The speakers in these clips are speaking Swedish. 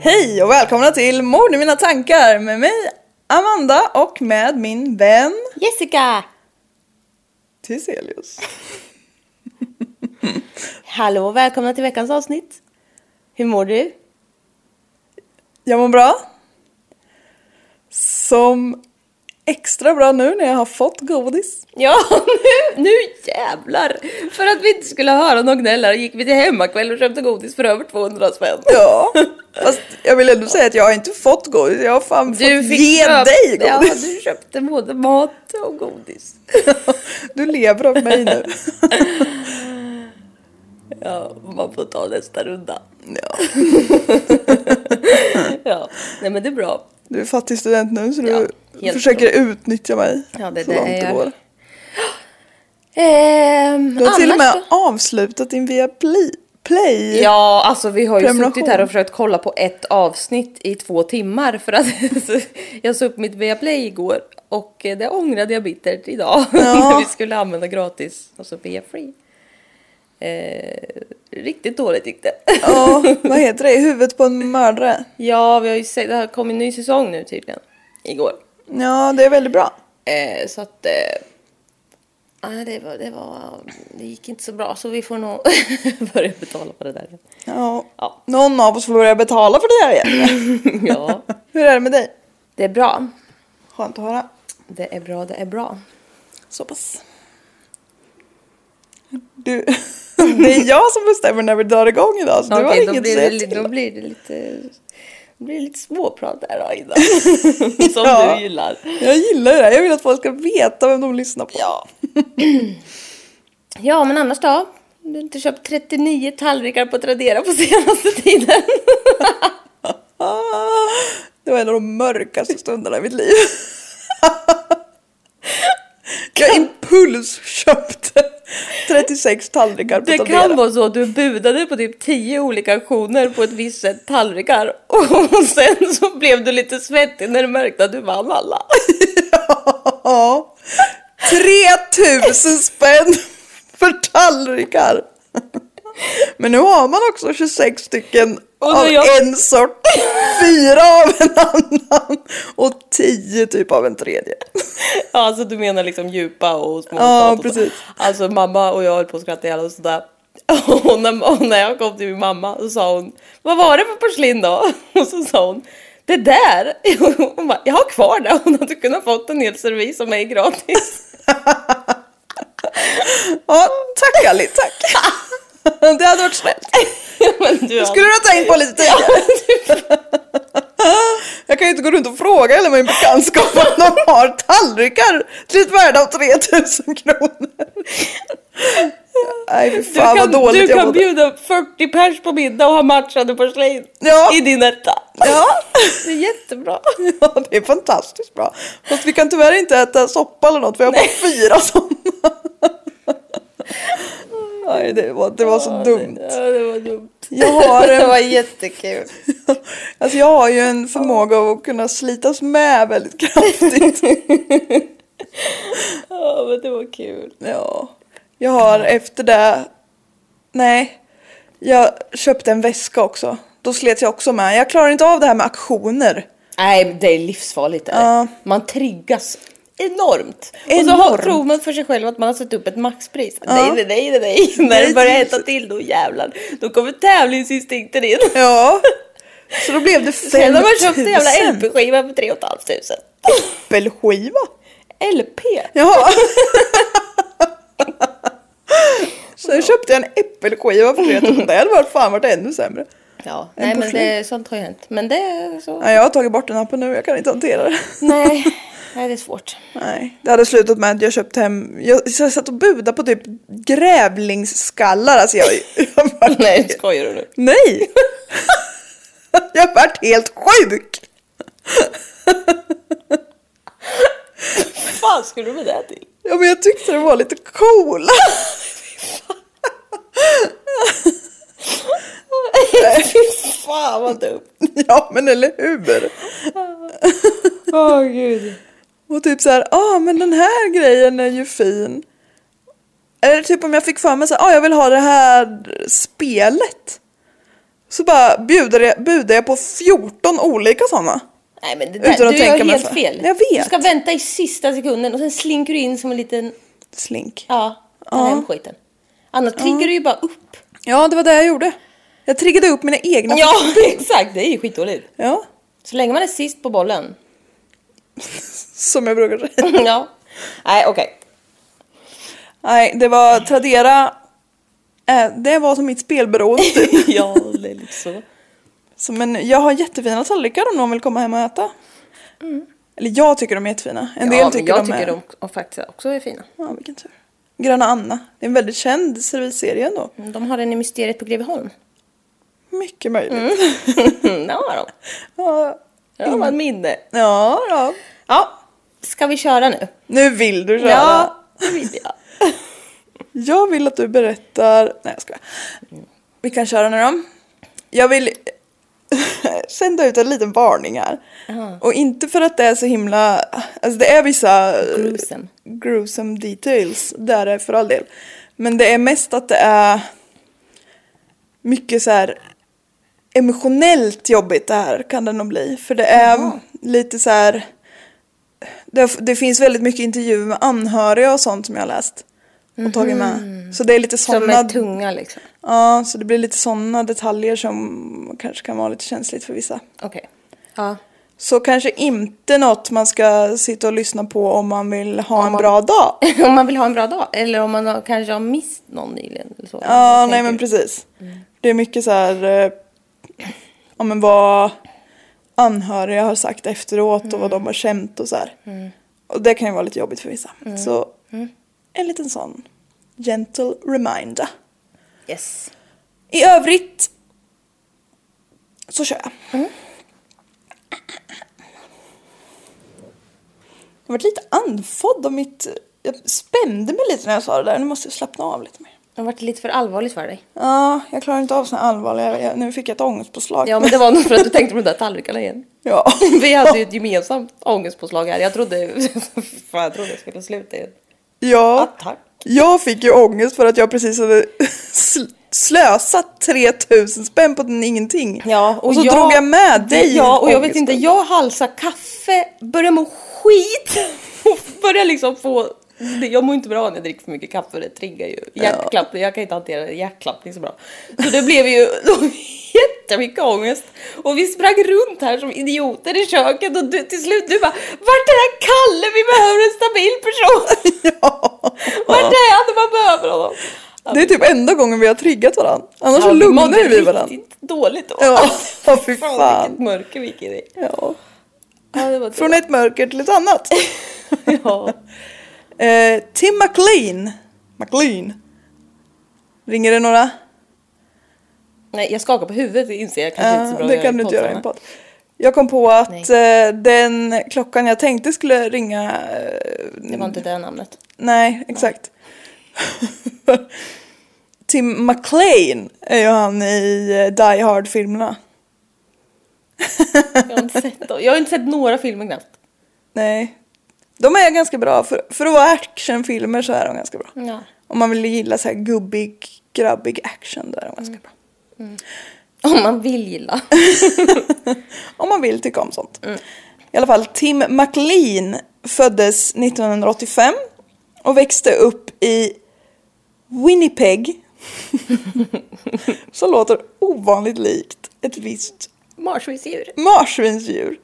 Hej och välkomna till Mord i mina tankar med mig Amanda och med min vän Jessica! Tiselius. Hallå, välkomna till veckans avsnitt. Hur mår du? Jag mår bra. Som extra bra nu när jag har fått godis. Ja, nu, nu jävlar! För att vi inte skulle höra någon gnällare gick vi till hemmakväll och köpte godis för över 200 spänn. Ja, fast jag vill ändå säga att jag har inte fått godis. Jag har fan fått ge köp- dig Ja, godis. du köpte både mat och godis. Du lever av mig nu. Ja, man får ta nästa runda. Ja. Ja, nej men det är bra. Du är fattig student nu så du Ja, helt försöker utnyttja mig Ja, det är så det långt det går. Ehm, Du har till och med då? avslutat din via Play. Ja, alltså vi har ju suttit här och försökt kolla på ett avsnitt i två timmar för att jag såg upp mitt Viaplay igår och det ångrade jag bittert idag när vi skulle använda gratis, alltså via free. Eh, riktigt dåligt gick det. Ja, vad heter det? Huvudet på en mördare. ja, vi har ju sett, det har kommit en ny säsong nu tydligen. Igår. Ja, det är väldigt bra. Eh, så att... Eh, nej, det, var, det, var, det gick inte så bra så vi får nog börja betala på det där. Ja. Ja. Någon av oss får börja betala för det här igen. ja, Hur är det med dig? det är bra. Skönt att höra. Det är bra, det är bra. Så pass. Du, det är jag som bestämmer när vi drar igång idag så du har inget att säga till då blir det lite... Det blir lite småprat där då, Ida. Som Ja. du gillar. Jag gillar det här. Jag vill att folk ska veta vem de lyssnar på. Ja. ja, men annars då? Du har inte köpt 39 tallrikar på Tradera på senaste tiden. Det var en av de mörkaste stunderna i mitt liv. Jag impulsköpte 36 tallrikar på Det Tradera. kan vara så att du budade på typ 10 olika auktioner på ett visst sätt tallrikar och sen så blev du lite svettig när du märkte att du vann alla. Ja. 3000 spänn för tallrikar. Men nu har man också 26 stycken av jag- en sort, fyra av en annan och 10 typ av en tredje. Ja, alltså du menar liksom djupa och små Ja, precis. Alltså mamma och jag höll på att skratta ihjäl oss sådär. Och när, och när jag kom till min mamma så sa hon Vad var det för porslin då? Och så sa hon Det där! Hon bara, jag har kvar det. Hon hade kunnat fått en hel servis av mig gratis. Ja, tack Ali, tack. Det hade varit snällt. Men du, skulle du ha tänkt på lite tidigare. Jag kan ju inte gå runt och fråga hela min bekantskap om de har tallrikar till ett värde av 3000 kronor. Nej fy Du fan vad kan, dåligt du jag kan mådde. bjuda 40 pers på middag och ha matchande porslin Ja. i din etta. Ja. Det är jättebra. ja, det är fantastiskt bra. Fast vi kan tyvärr inte äta soppa eller något för jag har bara fyra sådana. Nej det var, det var så dumt. Ja, det var dumt. Jag har, Det en, var jättekul. alltså jag har ju en förmåga att kunna slitas med väldigt kraftigt. Ja, men det var kul. Ja, jag har efter det, nej, jag köpte en väska också. Då slet jag också med. Jag klarar inte av det här med aktioner. Nej, det är livsfarligt. Är det. Ja. Man triggas enormt. Och så Enormt. har, tror man för sig själv att man har satt upp ett maxpris. Ja. Nej, nej, nej, nej, nej. När det börjar hetta till då jävlar. Då kommer tävlingsinstinkten in. Ja, så då blev det Sen har man köpt en jävla 5000 LP-skiva för 3 500. äppelskiva. LP? Jaha. Sen köpte jag en äppelskiva för 3000. Det hade varit fan varit ännu sämre. Ja, En nej men det, sånt har ju hänt. Men det är så. Nej, jag har tagit bort den appen nu, jag kan inte hantera det. Nej, nej det är svårt. Nej, det hade slutat med att jag köpte hem, jag, jag satt och budade på typ grävlingsskallar. Alltså jag, jag var, Nej, skojar du nu? Nej! jag har varit helt sjuk! Vad fan skulle du med det till? Ja men jag tyckte det var lite coola. Fy fan vad dumt. ja men eller hur? Åh gud. Och typ så här, ah men den här grejen är ju fin. Eller typ om jag fick för mig så här, ah jag vill ha det här spelet. Så bara budade jag, budade jag på 14 olika sådana. Nej men det där, Utan att du gör mig helt för. fel. Jag vet. Du ska vänta i sista sekunden och sen slinker du in som en liten, Slink. ja, ta hem skiten. Annars triggar du ju bara upp. Ja det var det jag gjorde. Jag triggade upp mina egna Ja, exakt. Det är ju skitdåligt. ja. Så länge man är sist på bollen. Som jag brukar säga. ja. Nej, okej. Nej, det var Tradera. Eh, det var som mitt spelberoende. typ. ja, det är lite så. Så, men jag har jättefina tallrikar om någon vill komma hem och äta. Eller jag tycker de är jättefina. En del ja, men tycker jag de tycker är... de och faktiskt också är fina. Ja, vilken tur. Gröna Anna. Det är en väldigt känd servisserie ändå. De har den i Mysteriet på Greveholm. Mycket möjligt. Mm, det har de. Ja, Det var ett minne. ja, ja. Ja, ska vi köra nu? Nu vill du köra. Ja, det vill jag. Jag vill att du berättar... Nej, jag skojar. Vi kan köra nu då. Jag vill sända ut en liten varning här. Och inte för att det är så himla... Alltså det är vissa... Gruesome. Gruesome details. Det är det för all del. Men det är mest att det är mycket så här emotionellt jobbigt det här kan det nog bli. För det är lite så här... Det, det finns väldigt mycket intervjuer med anhöriga och sånt som jag har läst. Och tagit med. Så det är lite Som sådana... är tunga liksom. Ja, så det blir lite sådana detaljer som kanske kan vara lite känsligt för vissa. Okej. Ja. Så kanske inte något man ska sitta och lyssna på om man vill ha en man- bra dag. om man vill ha en bra dag. Eller om man har, kanske har mist någon nyligen. Eller så. Ja, nej men precis. Det är mycket så här, eh, ja men vad anhöriga har sagt efteråt och vad de har känt och så här. Och det kan ju vara lite jobbigt för vissa. Så en liten sån gentle reminder. Yes. I övrigt så kör jag. Jag har varit lite andfådd av mitt... Jag spände mig lite när jag sa det där. Nu måste jag slappna av lite mer. Det har varit lite för allvarligt för dig. Ja, jag klarar inte av såna allvarliga... Jag, nu fick jag ett ångestpåslag. Ja men det var nog för att du tänkte på de där tallrikarna igen. Ja. Vi hade ju ett gemensamt ångestpåslag här. Jag trodde, fan, jag trodde det skulle sluta i ja. attack. Jag fick ju ångest för att jag precis hade sl- slösat 3000 spänn på den ingenting. Ja, och, så drog jag med dig Ja, och jag vet inte, jag halsar kaffe, börjar må skit och börjar liksom få jag mår inte bra när jag dricker för mycket kaffe, det triggar ju hjärtklappning. Jag kan inte hantera hjärtklappning så bra. Så det blev ju jättemycket ångest. Och vi sprang runt här som idioter i köket och du, till slut du bara Vart är den Kalle? Vi behöver en stabil person! Ja. Vart är han när man behöver honom? Det är typ enda gången vi har triggat varandra. Annars vi lugnar vi varandra. dåligt då. Ja, ja, fy Fan, fan. vilket mörker vi gick in i. Ja. Ja, Från ett mörker till ett annat. Ja. Eh, Tim McLean. McLean. Ringer det några? Nej, jag skakar på huvudet, det inser jag kanske inte så bra det kan du inte göra i en podd. Jag kom på att eh, den klockan jag tänkte skulle ringa... Eh, Det var inte det namnet. nej, exakt. Tim McLean är ju han i eh, Die Hard-filmerna. Jag har inte sett, jag har inte sett några filmer knappt. Nej. De är ganska bra. För, för att vara actionfilmer så är de ganska bra. Ja. Om man vill gilla så här gubbig, grabbig action då är de ganska bra. Om man vill gilla. Om man vill tycka om sånt. I alla fall, Tim McLean föddes 1985 och växte upp i Winnipeg. Som låter ovanligt likt ett visst Marsvinsdjur. marsvinsdjur.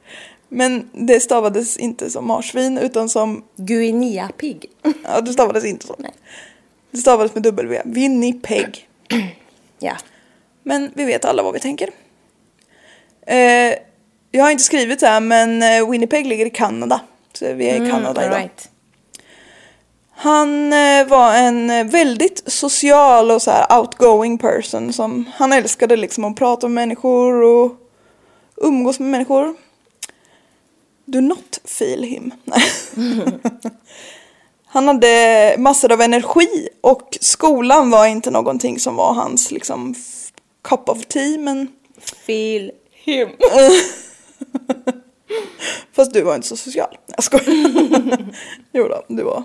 Men det stavades inte som marsvin utan som, Guinea-pig. ja det stavades inte så. Nej. Det stavades med W, Winnipeg. Ja. Men vi vet alla vad vi tänker. Eh, jag har inte skrivit det här men eh, Winnipeg ligger i Kanada. Så vi är i Kanada idag. right. Han eh, var en eh, väldigt social och så här outgoing person som han älskade liksom att prata med människor och umgås med människor. Do not feel him. Han hade massor av energi och skolan var inte någonting som var hans liksom cup of tea men Feel him. fast du var inte så social. Jag skojar. jo då, du var,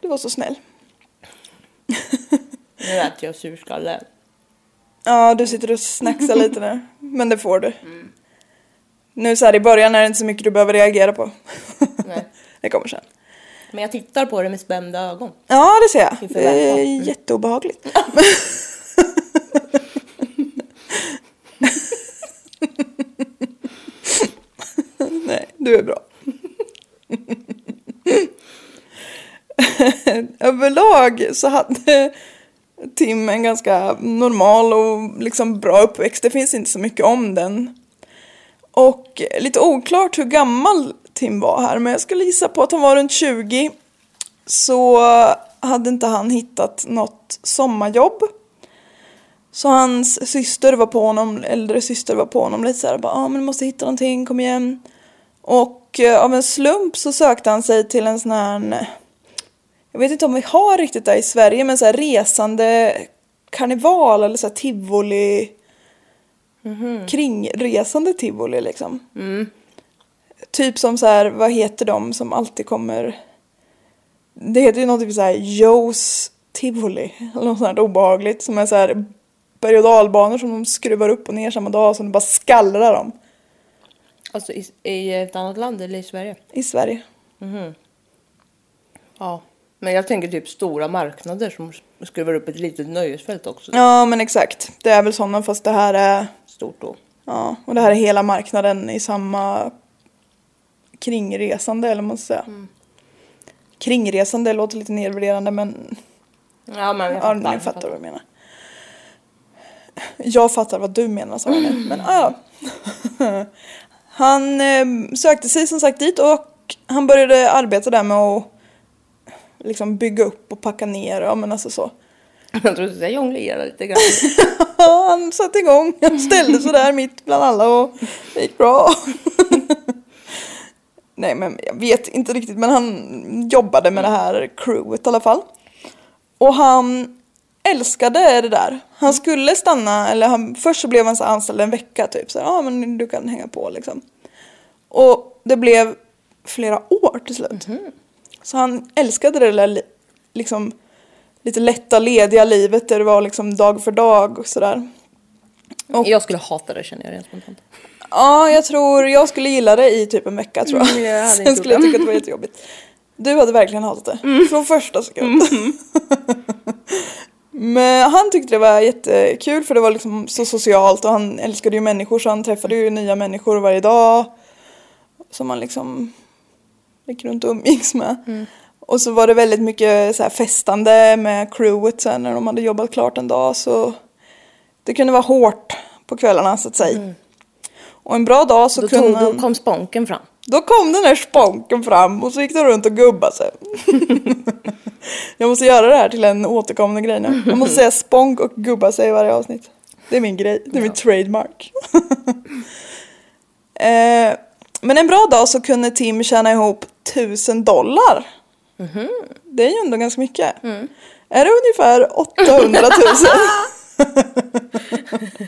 du var så snäll. Nu äter jag surskalle. Ja, du sitter och snacksar lite nu. Men det får du. Nu så här i början är det inte så mycket du behöver reagera på. Nej. det kommer sen. Men jag tittar på det med spända ögon. Ja, det ser jag. Det är. Mm. jätteobehagligt. Nej, du är bra. Överlag så hade Tim en ganska normal och liksom bra uppväxt. Det finns inte så mycket om den. Och lite oklart hur gammal Tim var här, men jag skulle gissa på att han var runt 20. Så hade inte han hittat något sommarjobb. Så hans syster var på honom, äldre syster var på honom lite såhär, bara ah, men du måste hitta någonting, kom igen. Och eh, av en slump så sökte han sig till en sån här, jag vet inte om vi har riktigt det i Sverige, men så här resande karneval eller så här tivoli, kringresande tivoli liksom. Typ som så här, vad heter de som alltid kommer, det heter ju något typ så här Joes tivoli, eller något sånt här obehagligt som är så här berg och dalbanor som de skruvar upp och ner samma dag som det bara skallrar dem Alltså i, i ett annat land eller i Sverige? i Sverige. Ja. Men jag tänker typ stora marknader som skruvar upp ett litet nöjesfält också. Ja men exakt, det är väl sådana fast det här är Stort då. Ja, och det här är hela marknaden i samma kringresande eller ska säga. Kringresande låter lite nedvärderande men Ja men jag ja, fattar. ni jag fattar vad jag menar. Jag fattar vad du menar sa jag nu, men ja. Han eh, sökte sig som sagt dit och han började arbeta där med att liksom bygga upp och packa ner, ja men alltså så. Jag trodde du skulle jonglera lite grann. Han satte igång, han ställde sig där mitt bland alla och det gick bra. Nej men jag vet inte riktigt men han jobbade med det här crewet i alla fall. Och han älskade det där. Han skulle stanna, eller han, först så blev han så anställd en vecka typ. Så ja ah, men du kan hänga på liksom. Och det blev flera år till slut. Så han älskade det där li- liksom lite lätta lediga livet där det var liksom dag för dag och sådär. Och- Jag skulle hata det känner jag rent spontant. Ja, jag tror jag skulle gilla det i typ en vecka tror jag. Mm, jag Sen skulle jag tycka att det var jättejobbigt. Du hade verkligen hatat det. Mm. Från första sekund. Men han tyckte det var jättekul för det var liksom så socialt och han älskade ju människor så han träffade ju nya människor varje dag. Som han liksom gick runt och umgicks med. Mm. Och så var det väldigt mycket så festande med crewet sen när de hade jobbat klart en dag så det kunde vara hårt på kvällarna så att säga. Och en bra dag så Då, kunde tog, då kom sponken fram. Då kom den här sponken fram och så gick den runt och gubbade sig. jag måste göra det här till en återkommande grej nu. Jag måste säga sponk och gubba sig i varje avsnitt. Det är min grej, det är min trademark. eh, men en bra dag så kunde Tim tjäna ihop tusen dollar. Det är ju ändå ganska mycket. Är det ungefär 800 000?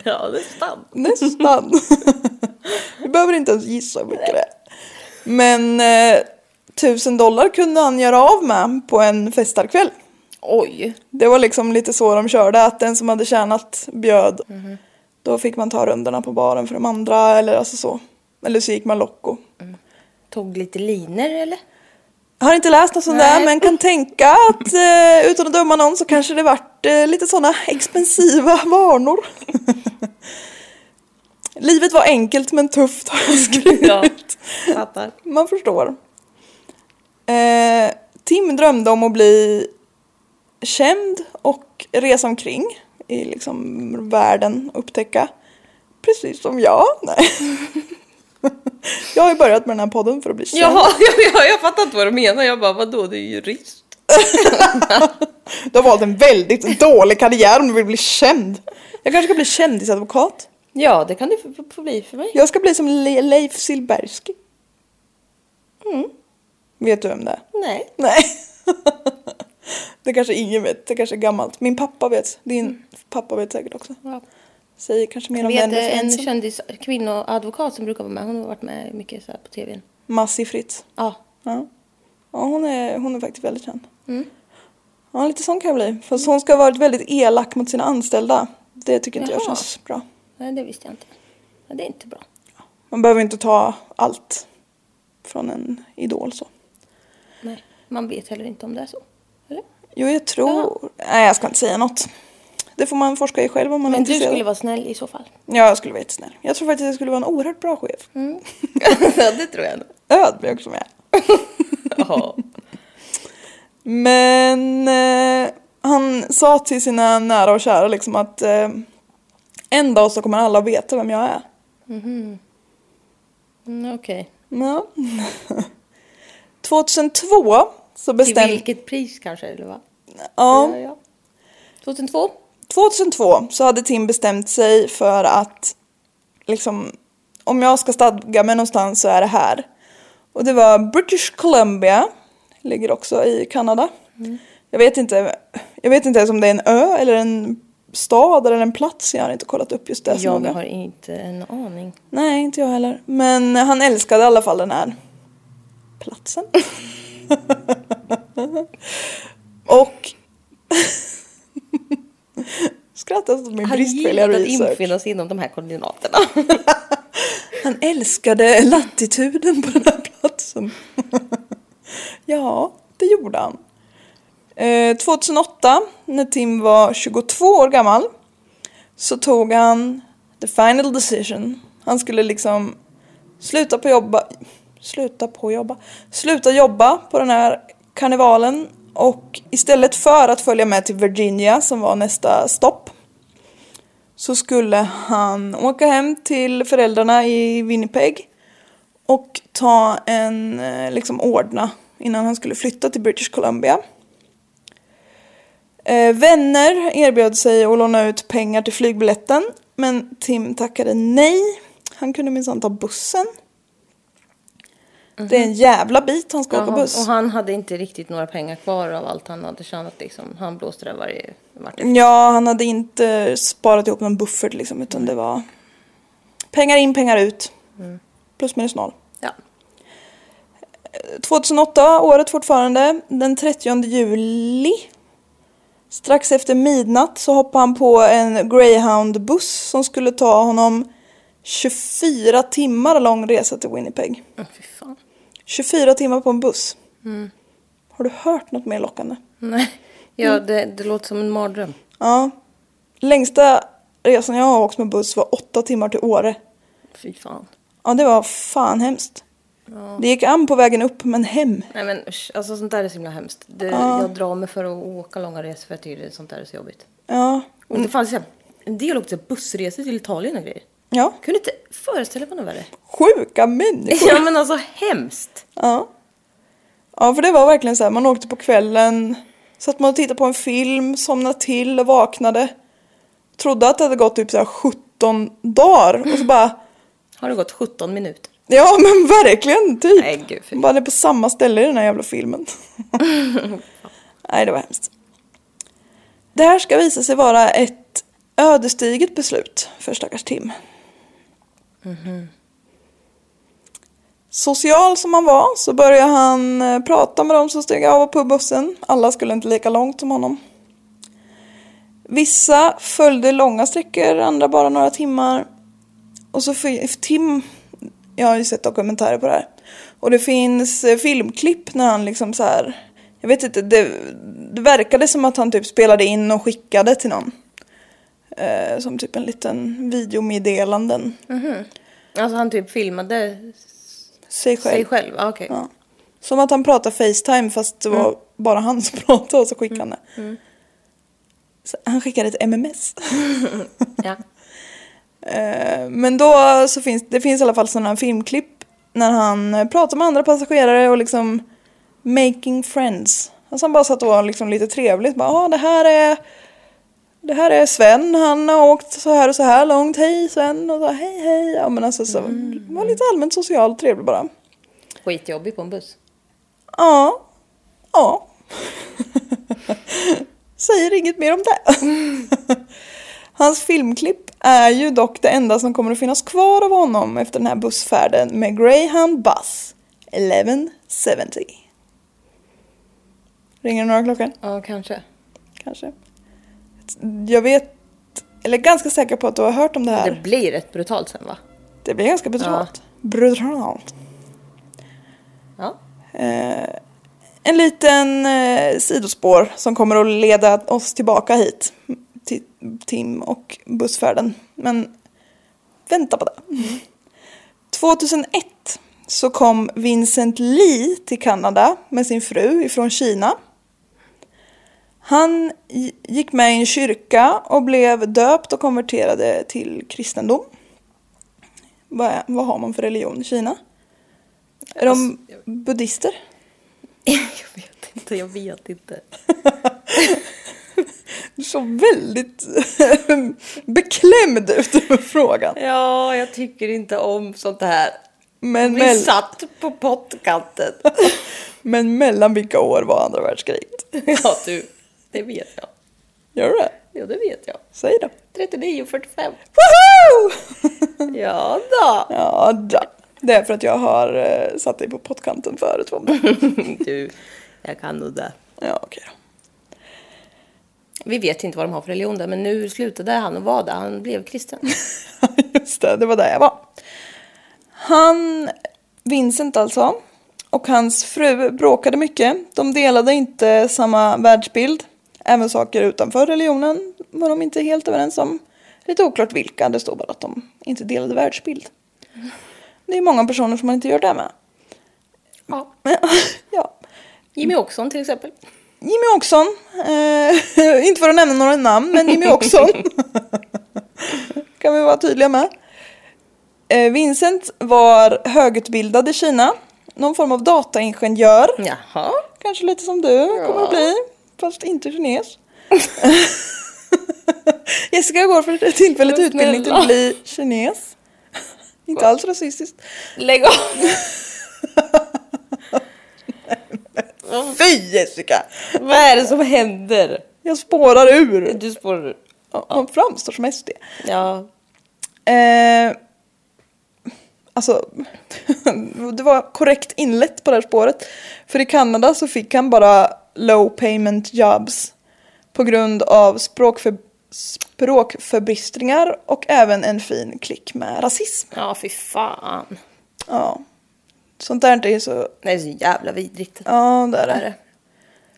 Ja, nästan. Nästan. Vi behöver inte ens gissa hur mycket det är. Men eh, tusen dollar kunde han göra av med på en festarkväll. Oj. Det var liksom lite så de körde, att den som hade tjänat bjöd. Då fick man ta rundorna på baren för de andra eller alltså så. Eller så gick man Locco. Tog lite liner eller? Har inte läst något sånt där men kan tänka att eh, utan att döma någon så kanske det vart eh, lite sådana expensiva vanor. Livet var enkelt men tufft har jag skrivit. Ja, fattar. Man förstår. Eh, Tim drömde om att bli känd och resa omkring i liksom världen, upptäcka. Precis som jag. Nej. jag har ju börjat med den här podden för att bli känd. Jaha, jag, jag, jag fattar inte vad du menar. Jag bara, vadå, du är jurist. Du har valt en väldigt dålig karriär om du vill bli känd. Jag kanske ska bli kändisadvokat. Ja, det kan det få, bli för mig. Jag ska bli som Le- Leif Silbersky. Mm. Vet du vem det är? Nej. Nej. det kanske ingen vet. Det kanske är gammalt. Min pappa vet. Din pappa vet säkert också. Ja. Säger kanske mer om Jag den vet en referensen. kändis kvinnoadvokat som brukar vara med. Hon har varit med mycket så på tvn. Massi Fritz. Ja. Ja. Ja, hon är, hon är faktiskt väldigt känd. Mm. Ja, lite sån kan jag bli. Fast hon ska ha varit väldigt elak mot sina anställda. Det tycker inte jag Jaha. känns bra. Nej, det visste jag inte. Ja, det är inte bra. Man behöver inte ta allt från en idol så. Nej, man vet heller inte om det är så. Eller? Jo, jag tror... Nej, jag ska inte säga något. Det får man forska i själv om man är Men du intresserad. skulle vara snäll i så fall. Ja, jag skulle vara jättesnäll. Jag tror faktiskt att jag skulle vara en oerhört bra chef. ja, det tror jag nog. Ödmjuk som jag är. Ja. Men eh, han sa till sina nära och kära liksom att eh, en dag så kommer alla veta vem jag är. Mm, Okej. Ja. 2002 så Till bestämde... vilket pris kanske, eller vad? Ja, ja. 2002? 2002 så hade Tim bestämt sig för att liksom om jag ska stadga mig någonstans så är det här. Och det var British Columbia, ligger också i Kanada. Jag vet inte, jag vet inte ens om det är en ö eller en stad eller en plats. Jag har inte kollat upp just det Jag noga. har inte en aning. Nej, inte jag heller. Men han älskade i alla fall den här platsen. Och skrattar åt min Han bristfälliga gillade att research. infinna sig inom de här koordinaterna. Han älskade latituden på den här platsen. ja, det gjorde han. Eh, 2008, när Tim var 22 år gammal, så tog han the final decision. Han skulle liksom sluta på jobba, sluta på jobba, sluta jobba på den här karnevalen och istället för att följa med till Virginia som var nästa stopp så skulle han åka hem till föräldrarna i Winnipeg och ta en, eh, liksom ordna innan han skulle flytta till British Columbia. Eh, vänner erbjöd sig att låna ut pengar till flygbiljetten men Tim tackade nej. Han kunde minsann ta bussen. Det är en jävla bit han ska åka Jaha, buss. och han hade inte riktigt några pengar kvar av allt han hade tjänat liksom. Han blåste det varje vart. Ja, han hade inte sparat ihop någon buffert liksom utan det var pengar in, pengar ut. Plus minus noll. Ja. 2008, året fortfarande, den 30 juli. Strax efter midnatt så hoppade han på en Greyhound-buss som skulle ta honom 24 timmar lång resa till Winnipeg. Åh, fy fan. 24 timmar på en buss. Har du hört något mer lockande? Nej, ja, det, det låter som en mardröm. Ja. Längsta resan jag har åkt med buss var 8 timmar till Åre. Fy fan. Ja, det var fan hemskt. Det gick an på vägen upp, men hem. Nej men usch, alltså sånt där är så himla hemskt. Det, Jag drar mig för att åka långa resor för jag tycker sånt där är så jobbigt. Ja, Och det fanns en del också bussresor till Italien och grejer. Ja, Kunde inte föreställa mig något värre. Sjuka människor. Ja men alltså hemskt. Ja. Ja, för det var verkligen så här, man åkte på kvällen, satt man och tittade på en film, somnade till och vaknade. Trodde att det hade gått typ så här 17 dagar och så bara, Har det gått 17 minuter? ja men verkligen typ. Nej, gud, fy. Bara det är på samma ställe i den här jävla filmen. Nej, det var hemskt. Det här ska visa sig vara ett ödesdigert beslut för stackars Tim. Social som han var så började han eh, prata med dem som steg av på bussen. Alla skulle inte lika långt som honom. Vissa följde långa sträckor, andra bara några timmar. Och så Tim, jag har ju sett dokumentärer på det här. Och det finns eh, filmklipp när han liksom så här, jag vet inte, det, det verkade som att han typ spelade in och skickade till någon. Eh, som typ en liten videomeddelanden. Mhm. Alltså han typ filmade sig själv. sig själv? Ah, okej. Ja. Som att han pratade Facetime fast det var bara han som pratade och så skickade han det. Så han skickade ett MMS. Ja. Eh, Men då så finns det finns i alla fall sådana filmklipp när han eh, pratar med andra passagerare och liksom making friends. Alltså han bara satt och var liksom lite trevligt. Bara, ah, det här är det här är Sven, han har åkt så här och så här långt. Hej Sven! Och så hej hej. Ja men alltså så var lite allmänt socialt trevlig bara. Skitjobbig på en buss. Ja. Ja. Säger inget mer om det. Hans filmklipp är ju dock det enda som kommer att finnas kvar av honom efter den här bussfärden med Greyhound Bus 1170. Ringer det några klockor? Ja, kanske. Kanske. Jag vet, eller ganska säker på att du har hört om det här. Det blir rätt brutalt sen va? Det blir ganska brutalt. Brutalt. Ja. Eh, en liten eh, sidospår som kommer att leda oss tillbaka hit. Till Tim och bussfärden. Men vänta på det. 2001 så kom Vincent Lee till Kanada med sin fru ifrån Kina. Han gi- gick med i en kyrka och blev döpt och konverterade till kristendom. Vad, är, vad har man för religion i Kina? Är de buddister? Jag vet inte, jag vet inte. Du såg väldigt beklämd ut över frågan. Ja, jag tycker inte om sånt här. Men, Vi satt på pottkanten. men mellan vilka år var andra världskriget? ja, du. Det vet jag. Gör du det? Ja, det vet jag. Säg då. 39 och 45. Woho! Ja då. ja, då. Det är för att jag har eh, satt dig på pottkanten förut. Det? Du, jag kan nog det. Ja, okej då. Vi vet inte vad de har för religion där, men nu slutade han att vara där. Han blev kristen. Just det, det var där jag var. Han, Vincent alltså, och hans fru bråkade mycket. De delade inte samma världsbild. Även saker utanför religionen var de inte helt överens om. Lite oklart vilka, det står bara att de inte delade världsbild. Det är många personer som man inte gör det med. Ja. Ja. Jimmy Åkesson till exempel. Jimmy Åkesson, eh, inte för att nämna några namn, men Jimmy Åkesson kan vi vara tydliga med. Eh, Vincent var högutbildad i Kina, någon form av dataingenjör, Jaha. kanske lite som du kommer att bli, fast inte kines. Jessica går för tillfället utbildning till att bli kines. Inte alls rasistiskt. Lägg av. Fy Jessica! Vad är det som händer? Jag spårar ur. Du spår... Ja, Man framstår som SD. Ja. Eh, alltså, det var korrekt inlett på det här spåret. För i Kanada så fick han bara low payment jobs på grund av språkför, språkförbistringar och även en fin klick med rasism. Ja, fy fan. Ja, sånt där är så, Det är så jävla vidrigt. ja det är är det.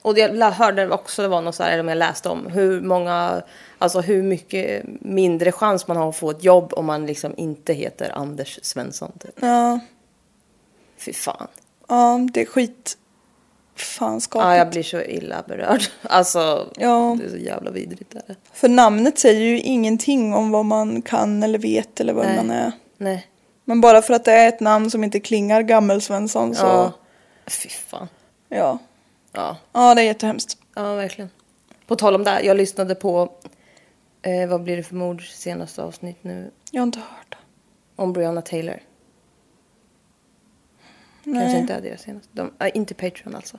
Och jag hörde också, det var något så här, eller jag läste om, hur många, alltså hur mycket mindre chans man har att få ett jobb om man liksom inte heter Anders Svensson. Typ. Ja, Fy fan. ja, det är skit fan skapligt. Ja, jag blir så illa berörd. Alltså, Ja. det är så jävla vidrigt. Där. För namnet säger ju ingenting om vad man kan eller vet eller vad Nej. man är. Nej. Men bara för att det är ett namn som inte klingar gammelsvensson så... Ja. Ja. Fy fan. ja. Ja. Ja, det är jättehemskt. ja, verkligen. På tal om det, jag lyssnade på, eh, vad blir det för mord, senaste avsnitt nu, Jag har inte hört. om Breonna Taylor. Nej. Kanske inte är deras senaste. De, äh, inte Patreon alltså.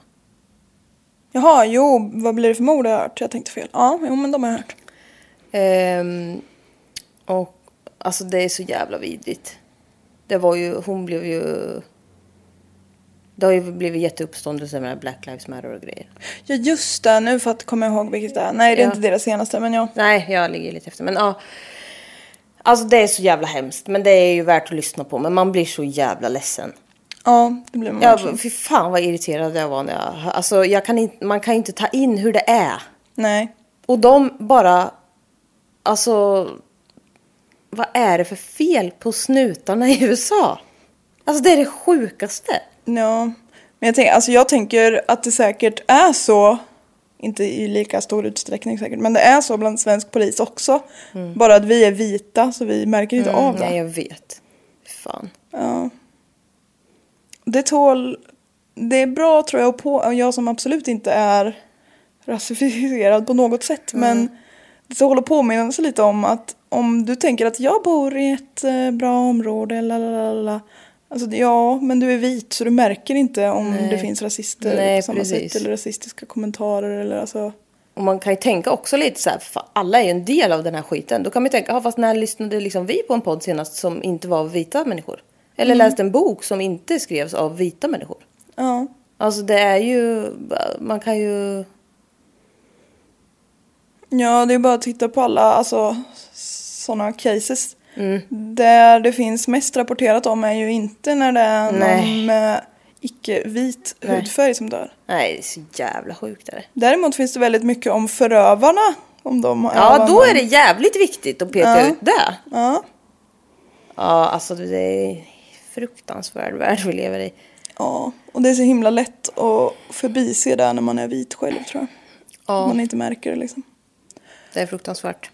Jaha, jo, vad blir det för mord har jag hört? Jag tänkte fel. Ja, jo men de har jag hört. Ehm, och alltså det är så jävla vidrigt. Det var ju, hon blev ju... Det har ju blivit jätteuppståndelse med Black Lives Matter och grejer. Ja just det, nu för att komma ihåg vilket det är. Nej det är Ja. inte deras senaste men ja. Nej, jag ligger lite efter. Men ja. Alltså det är så jävla hemskt. Men det är ju värt att lyssna på. Men man blir så jävla ledsen. Ja, det blir man Ja, verkligen. fy fan vad irriterad jag var när jag... Alltså jag kan inte, man kan ju inte ta in hur det är. Nej. Och de bara... Alltså... Vad är det för fel på snutarna i USA? Alltså det är det sjukaste. Ja. Men jag, tänker, alltså jag tänker att det säkert är så. Inte i lika stor utsträckning säkert. Men det är så bland svensk polis också. Bara att vi är vita så vi märker inte av det. Nej, jag vet. Fan. Ja. Det tål... Det är bra tror jag, på, jag som absolut inte är rasifierad på något sätt. Men det tål att påminna sig lite om att om du tänker att jag bor i ett eh, bra område, lalalala. Alltså ja, men du är vit så du märker inte om Nej. det finns rasister Nej, på samma precis. sätt. Eller rasistiska kommentarer eller alltså. Och man kan ju tänka också lite så här, alla är ju en del av den här skiten. Då kan man ju tänka, ja, fast när lyssnade liksom vi på en podd senast som inte var vita människor? Eller läste en bok som inte skrevs av vita människor? Ja. Alltså det är ju, man kan ju... Ja, det är bara att titta på alla alltså, sådana cases. Mm. Där det finns mest rapporterat om är ju inte när det är någon Nej. med icke-vit hudfärg som dör. Nej, det är så jävla sjukt är det. Däremot finns det väldigt mycket om förövarna. Om de Ja, då är det jävligt viktigt att peka Ja. ut det. Ja, Ja, alltså det är fruktansvärd värld vi lever i. ja, och det är så himla lätt att förbise det när man är vit själv tror jag. Ja, Man inte märker det liksom. det är fruktansvärt.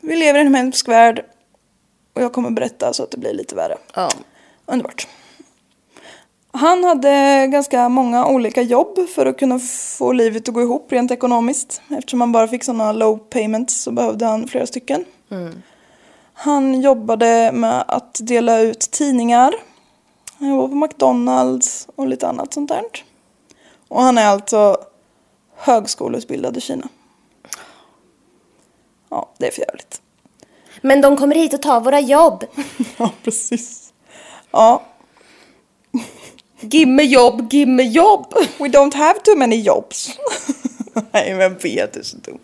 Vi lever i en hemsk värld. Och jag kommer berätta så att det blir lite värre. Ja. Underbart. Han hade ganska många olika jobb för att kunna få livet att gå ihop rent ekonomiskt. Eftersom han bara fick sådana low payments så behövde han flera stycken. Han jobbade med att dela ut tidningar. Han jobbade på McDonalds och lite annat sånt där. Och han är alltså högskoleutbildad i Kina. Ja, det är för jävligt. Men de kommer hit och tar våra jobb. Ja, precis. Ja, Gimme jobb, gimme jobb. We don't have too many jobs. Nej, men vet det är så dumt.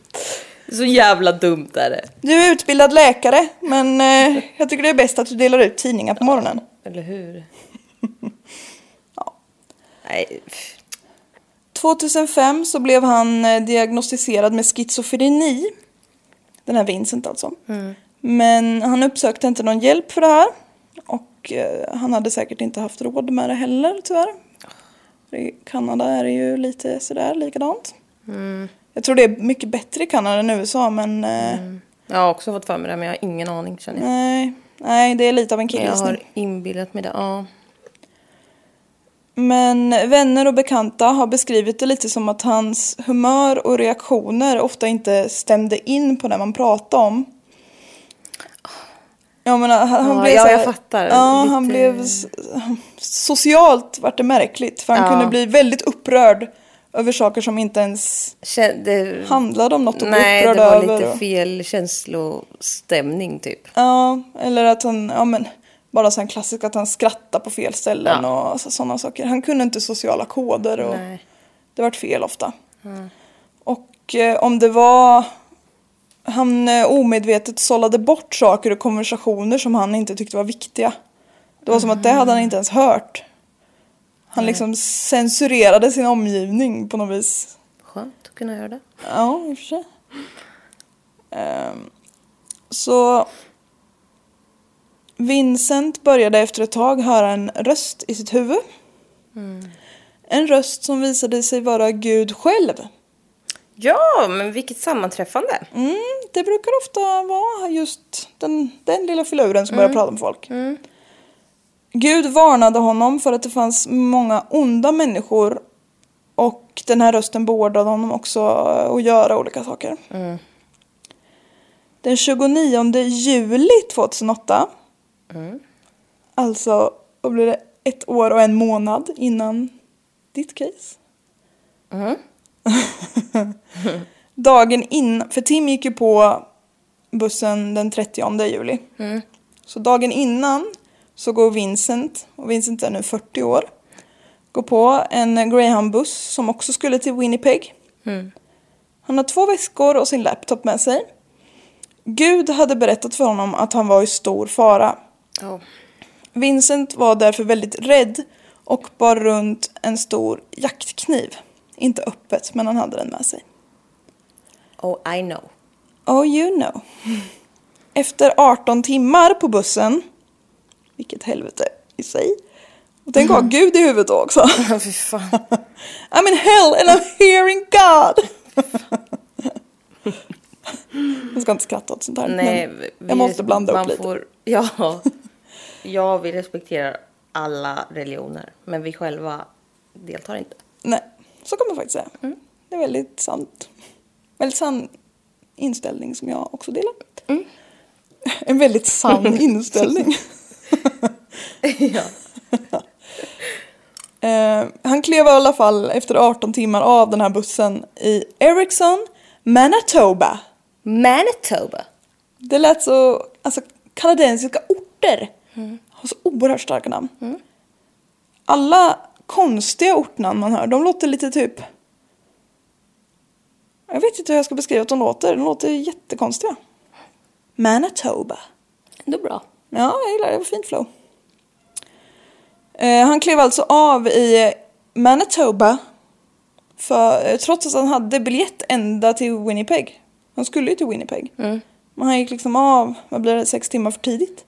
Så jävla dumt är det. Du är utbildad läkare, men eh, jag tycker det är bäst att du delar ut tidningar på morgonen. Eller hur? Nej. pff. 2005 så blev han eh, diagnostiserad med schizofreni. Den här Vincent alltså. Men han uppsökte inte någon hjälp för det här. Och eh, han hade säkert inte haft råd med det heller tyvärr. I Kanada är det ju lite sådär likadant. Jag tror det är mycket bättre i Kanada än USA men eh, Jag har också fått för mig det, men jag har ingen aning känner jag. nej, nej, det är lite av en Jag killgissning. har inbillat mig det. Ja. Men vänner och bekanta har beskrivit det lite som att hans humör och reaktioner ofta inte stämde in på det man pratade om. Jag menar, han, han Ja, blev ja, jag fattar. Ja, Lite- han blev... Socialt vart det märkligt. För han Ja. kunde bli väldigt upprörd över saker som inte ens Kän- det, handlade om något att nej, det var lite och- fel känslostämning typ. Ja, eller att han, ja men, bara så en klassisk att han skrattar på fel ställen Ja. och sådana saker. Han kunde inte sociala koder och Nej. det vart fel ofta. Och eh, om det var, han eh, omedvetet sållade bort saker och konversationer som han inte tyckte var viktiga. Det var som att det hade han inte ens hört. Han liksom censurerade sin omgivning på något vis. Skönt att kunna göra det. Ja, i och för sig. Ehm, så Vincent började efter ett tag höra en röst i sitt huvud. en röst som visade sig vara Gud själv. Ja, men vilket sammanträffande. Mm, det brukar ofta vara just den, den lilla filuren som börjar prata med folk. Gud varnade honom för att det fanns många onda människor och den här rösten beordrade honom också att göra olika saker. Den 29 juli 2008, alltså vad blir det, ett år och en månad innan ditt case. Dagen innan, för Tim gick ju på bussen den 30 juli. Så dagen innan så går Vincent, och Vincent är nu 40 år, går på en Greyhound-buss som också skulle till Winnipeg. Han har två väskor och sin laptop med sig. Gud hade berättat för honom att han var i stor fara. Ja. Vincent var därför väldigt rädd och bar runt en stor jaktkniv. Inte öppet, men han hade den med sig. Oh, I know. Oh, you know. Efter 18 timmar på bussen, vilket helvete i sig. Och tänk att ha Gud i huvudet då också. Fy fan. I'm in hell and I'm hearing God. Jag ska inte skratta åt sånt här. Nej, men jag måste blanda man upp lite. Får, ja, ja, vi respekterar alla religioner, men vi själva deltar inte. Nej, så kan man faktiskt säga. Mm. Det är väldigt sant. Väldigt sann inställning som jag också delar. Mm. En väldigt sann inställning. ja. Eh, han klev i alla fall efter 18 timmar av den här bussen i Ericsson, Manitoba. Manitoba. Det lät så, alltså kanadensiska orter har så oerhört starka namn. Alla konstiga ortnamn man hör, de låter lite typ... Jag vet inte hur jag ska beskriva att de låter, de låter jättekonstiga. Manitoba. Ändå bra. Ja, jag gillar det, det var fint flow. Eh, han klev alltså av i Manitoba för, eh, trots att han hade biljett ända till Winnipeg. Han skulle ju till Winnipeg. Men han gick liksom av, vad blir det, sex timmar för tidigt.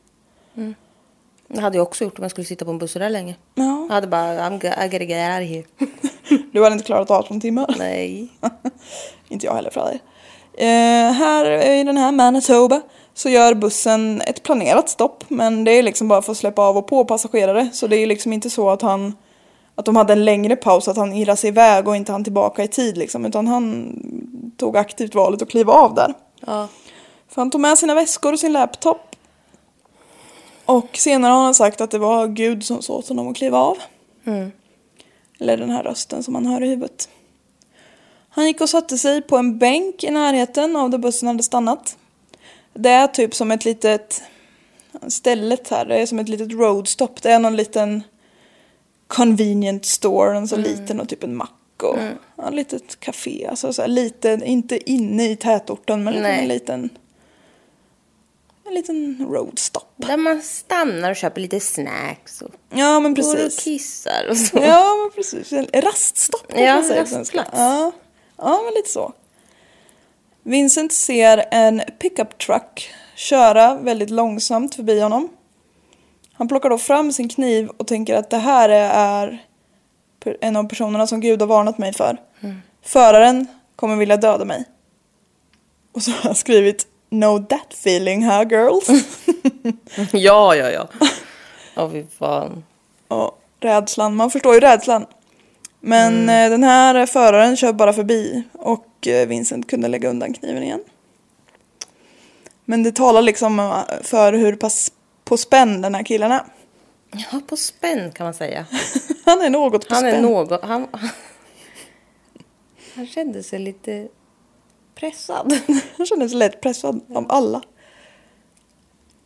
Det hade jag också gjort om jag skulle sitta på en buss så där länge. Ja. Jag hade bara, I'm go- I gotta get out here. Du hade inte klarat 18 timmar. Nej. inte jag heller för dig. Eh, här i den här Manitoba så gör bussen ett planerat stopp men det är liksom bara för att släppa av och på passagerare så det är liksom inte så att han att de hade en längre paus, att han irrade sig iväg och inte han tillbaka i tid liksom utan han tog aktivt valet att kliva av där. Ja. För han tog med sina väskor och sin laptop. Och senare har han sagt att det var Gud som sa åt honom att kliva av. Eller den här rösten som han hör i huvudet. Han gick och satte sig på en bänk i närheten av där bussen hade stannat. Det är typ som ett litet... Stället här, det är som ett litet roadstop. Det är någon liten convenient store, en så liten och typ en mack och ja, ett litet café. Alltså så här lite, inte inne i tätorten men liksom en liten... En liten roadstop. Där man stannar och köper lite snacks och Ja men går och precis. kissar och så. Ja, men precis. En raststopp Ja, man säger på svenska. rastplats. Ja. ja, men lite så. Vincent ser en pickup truck köra väldigt långsamt förbi honom. Han plockar då fram sin kniv och tänker att det här är en av personerna som Gud har varnat mig för. Föraren kommer vilja döda mig. Och så har han skrivit No that feeling, huh girls? Ja, ja, ja. Ja, fy fan. Och rädslan, man förstår ju rädslan. Men eh, den här föraren kör bara förbi och eh, Vincent kunde lägga undan kniven igen. Men det talar liksom eh, för hur pass på spänn den här killen är. Ja, på spänn kan man säga. Han är något på Han spänn. är något, han, han kände sig lite pressad. Han känner sig lätt pressad av alla.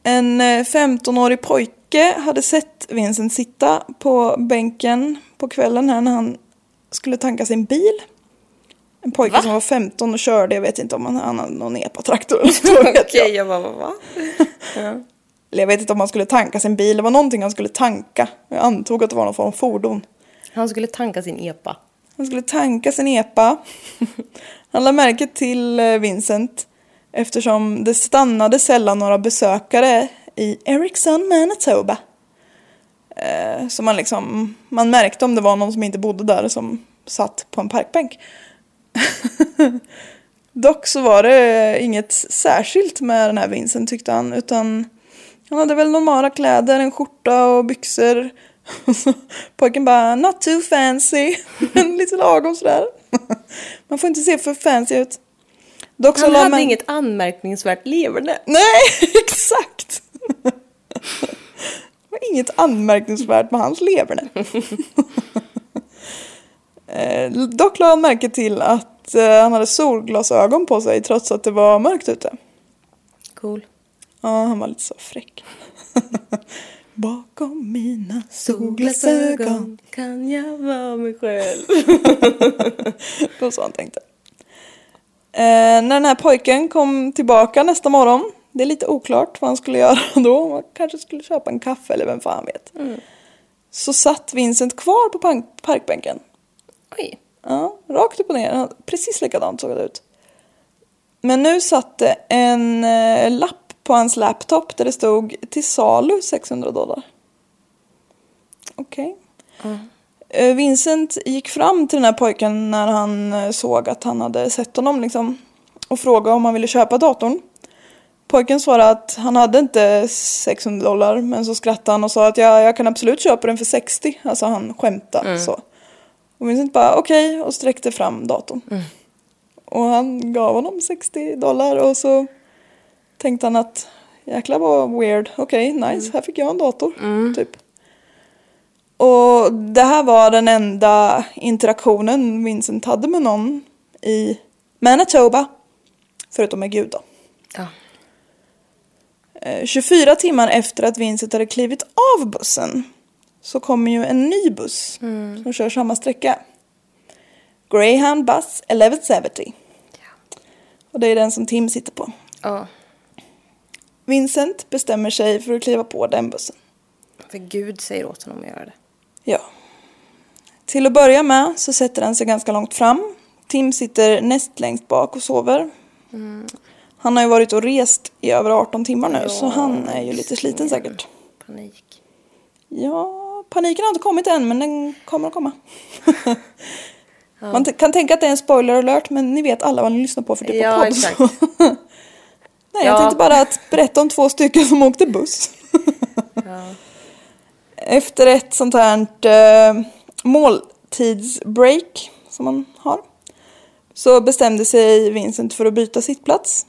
En eh, 15-årig pojke hade sett Vincent sitta på bänken på kvällen här när han skulle tanka sin bil. En pojke Va? som var 15 och körde, jag vet inte om han, han hade någon epatraktor eller Okej, jag. jag bara, va? va? Ja. Eller jag vet inte om han skulle tanka sin bil, det var någonting han skulle tanka. Jag antog att det var någon form av fordon. Han skulle tanka sin epa. Han skulle tanka sin epa. Han lade märke till eh, Vincent eftersom det stannade sällan några besökare i Ericsson, Manitoba. Eh, så man liksom, man märkte om det var någon som inte bodde där som satt på en parkbänk. Dock så var det inget särskilt med den här Vincent tyckte han. Utan han hade väl normala kläder, en skjorta och byxor. Pojken bara, not too fancy. Lite lagom sådär. Man får inte se för fancy ut. Dock han hade man... inget anmärkningsvärt leverne. Nej, exakt. det var inget anmärkningsvärt med hans leverne. Eh, dock lade han märke till att eh, han hade solglasögon på sig trots att det var mörkt ute. Cool. Ja, han var lite så fräck. Bakom mina solglasögon kan jag vara mig själv. det var så han tänkte. Eh, när den här pojken kom tillbaka nästa morgon, det är lite oklart vad han skulle göra då. Han kanske skulle köpa en kaffe eller vem fan vet. Mm. Så satt Vincent kvar på parkbänken. Oj. Ja, rakt upp och ner. Precis likadant såg det ut. Men nu satt det en eh, lapp på hans laptop där det stod till salu 600 dollar. Okej. Okay. Mm. Eh, Vincent gick fram till den här pojken när han eh, såg att han hade sett honom liksom. Och frågade om han ville köpa datorn. Pojken svarade att han hade inte 600 dollar men så skrattade han och sa att ja, jag kan absolut köpa den för 60. Alltså han skämtade mm. så. Och Vincent bara okej okay, och sträckte fram datorn. Mm. Och han gav honom 60 dollar och så tänkte han att jäklar vad weird. Okej, okay, nice, mm. här fick jag en dator. Mm. Typ. Och det här var den enda interaktionen Vincent hade med någon i Manitoba. Förutom med Gud då. Ja. 24 eh, timmar efter att Vincent hade klivit av bussen så kommer ju en ny buss mm. som kör samma sträcka. Greyhound Bus 1170. Ja. Och det är den som Tim sitter på. Ja. Vincent bestämmer sig för att kliva på den bussen. För Gud säger åt honom att göra det. Ja. Till att börja med så sätter han sig ganska långt fram. Tim sitter näst längst bak och sover. Mm. Han har ju varit och rest i över 18 timmar nu ja, så han är ju lite sliten säkert. Panik. Ja, paniken har inte kommit än men den kommer att komma. ja. Man kan tänka att det är en spoiler alert men ni vet alla vad ni lyssnar på för typ ja, av podd. Exakt. Nej, jag tänkte bara att berätta om två stycken som åkte buss. ja. Efter ett sånt här äh, måltidsbreak som man har så bestämde sig Vincent för att byta sittplats.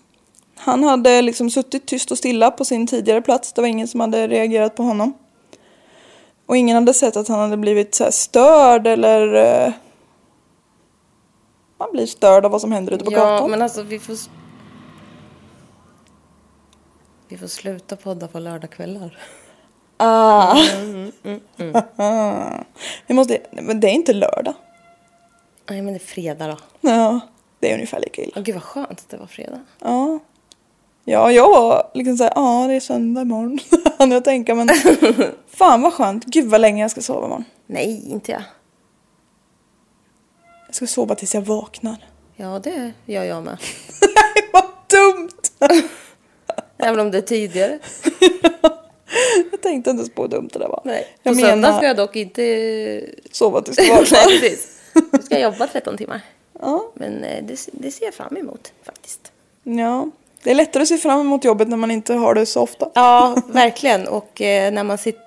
Han hade liksom suttit tyst och stilla på sin tidigare plats. Det var ingen som hade reagerat på honom. Och ingen hade sett att han hade blivit så störd eller... Uh, man blir störd av vad som händer ute på ja, gatan. Ja, men alltså vi får... Vi får sluta podda på lördagskvällar. Ah. Mm, mm, mm. Vi måste, men det är inte lördag. Nej, men det är fredag då. Ja, det är ungefär lika illa. Åh, gud vad skönt att det var fredag. Ja. Ja, jag var liksom såhär, ja det är söndag imorgon. Han jag tänka men fan vad skönt. Gud vad länge jag ska sova imorgon. Nej, inte jag. Jag ska sova tills jag vaknar. Ja, det gör jag med. vad dumt! Även om det är tidigare. jag tänkte inte på hur dumt det där var. Nej. På jag söndag menar... ska jag dock inte sova tills du vaknar. Nej, precis. Du ska jobba 13 timmar. Ja. Men eh, det, det ser jag fram emot faktiskt. Ja. Det är lättare att se fram emot jobbet när man inte har det så ofta. Ja, verkligen. Och eh, när man sitter...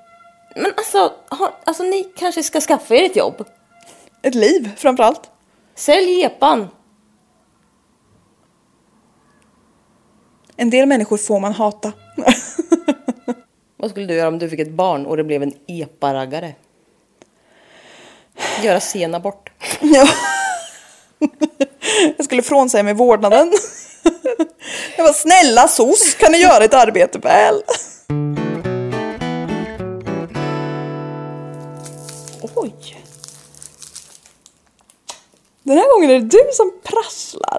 Men alltså, har, alltså, ni kanske ska skaffa er ett jobb? Ett liv, framför allt. Sälj epan. En del människor får man hata. Vad skulle du göra om du fick ett barn och det blev en epa-raggare? Göra sen abort. Ja. Jag skulle frånsäga mig vårdnaden. Jag var snälla sos, kan ni göra ett arbete väl? Oj. Den här gången är det du som prasslar.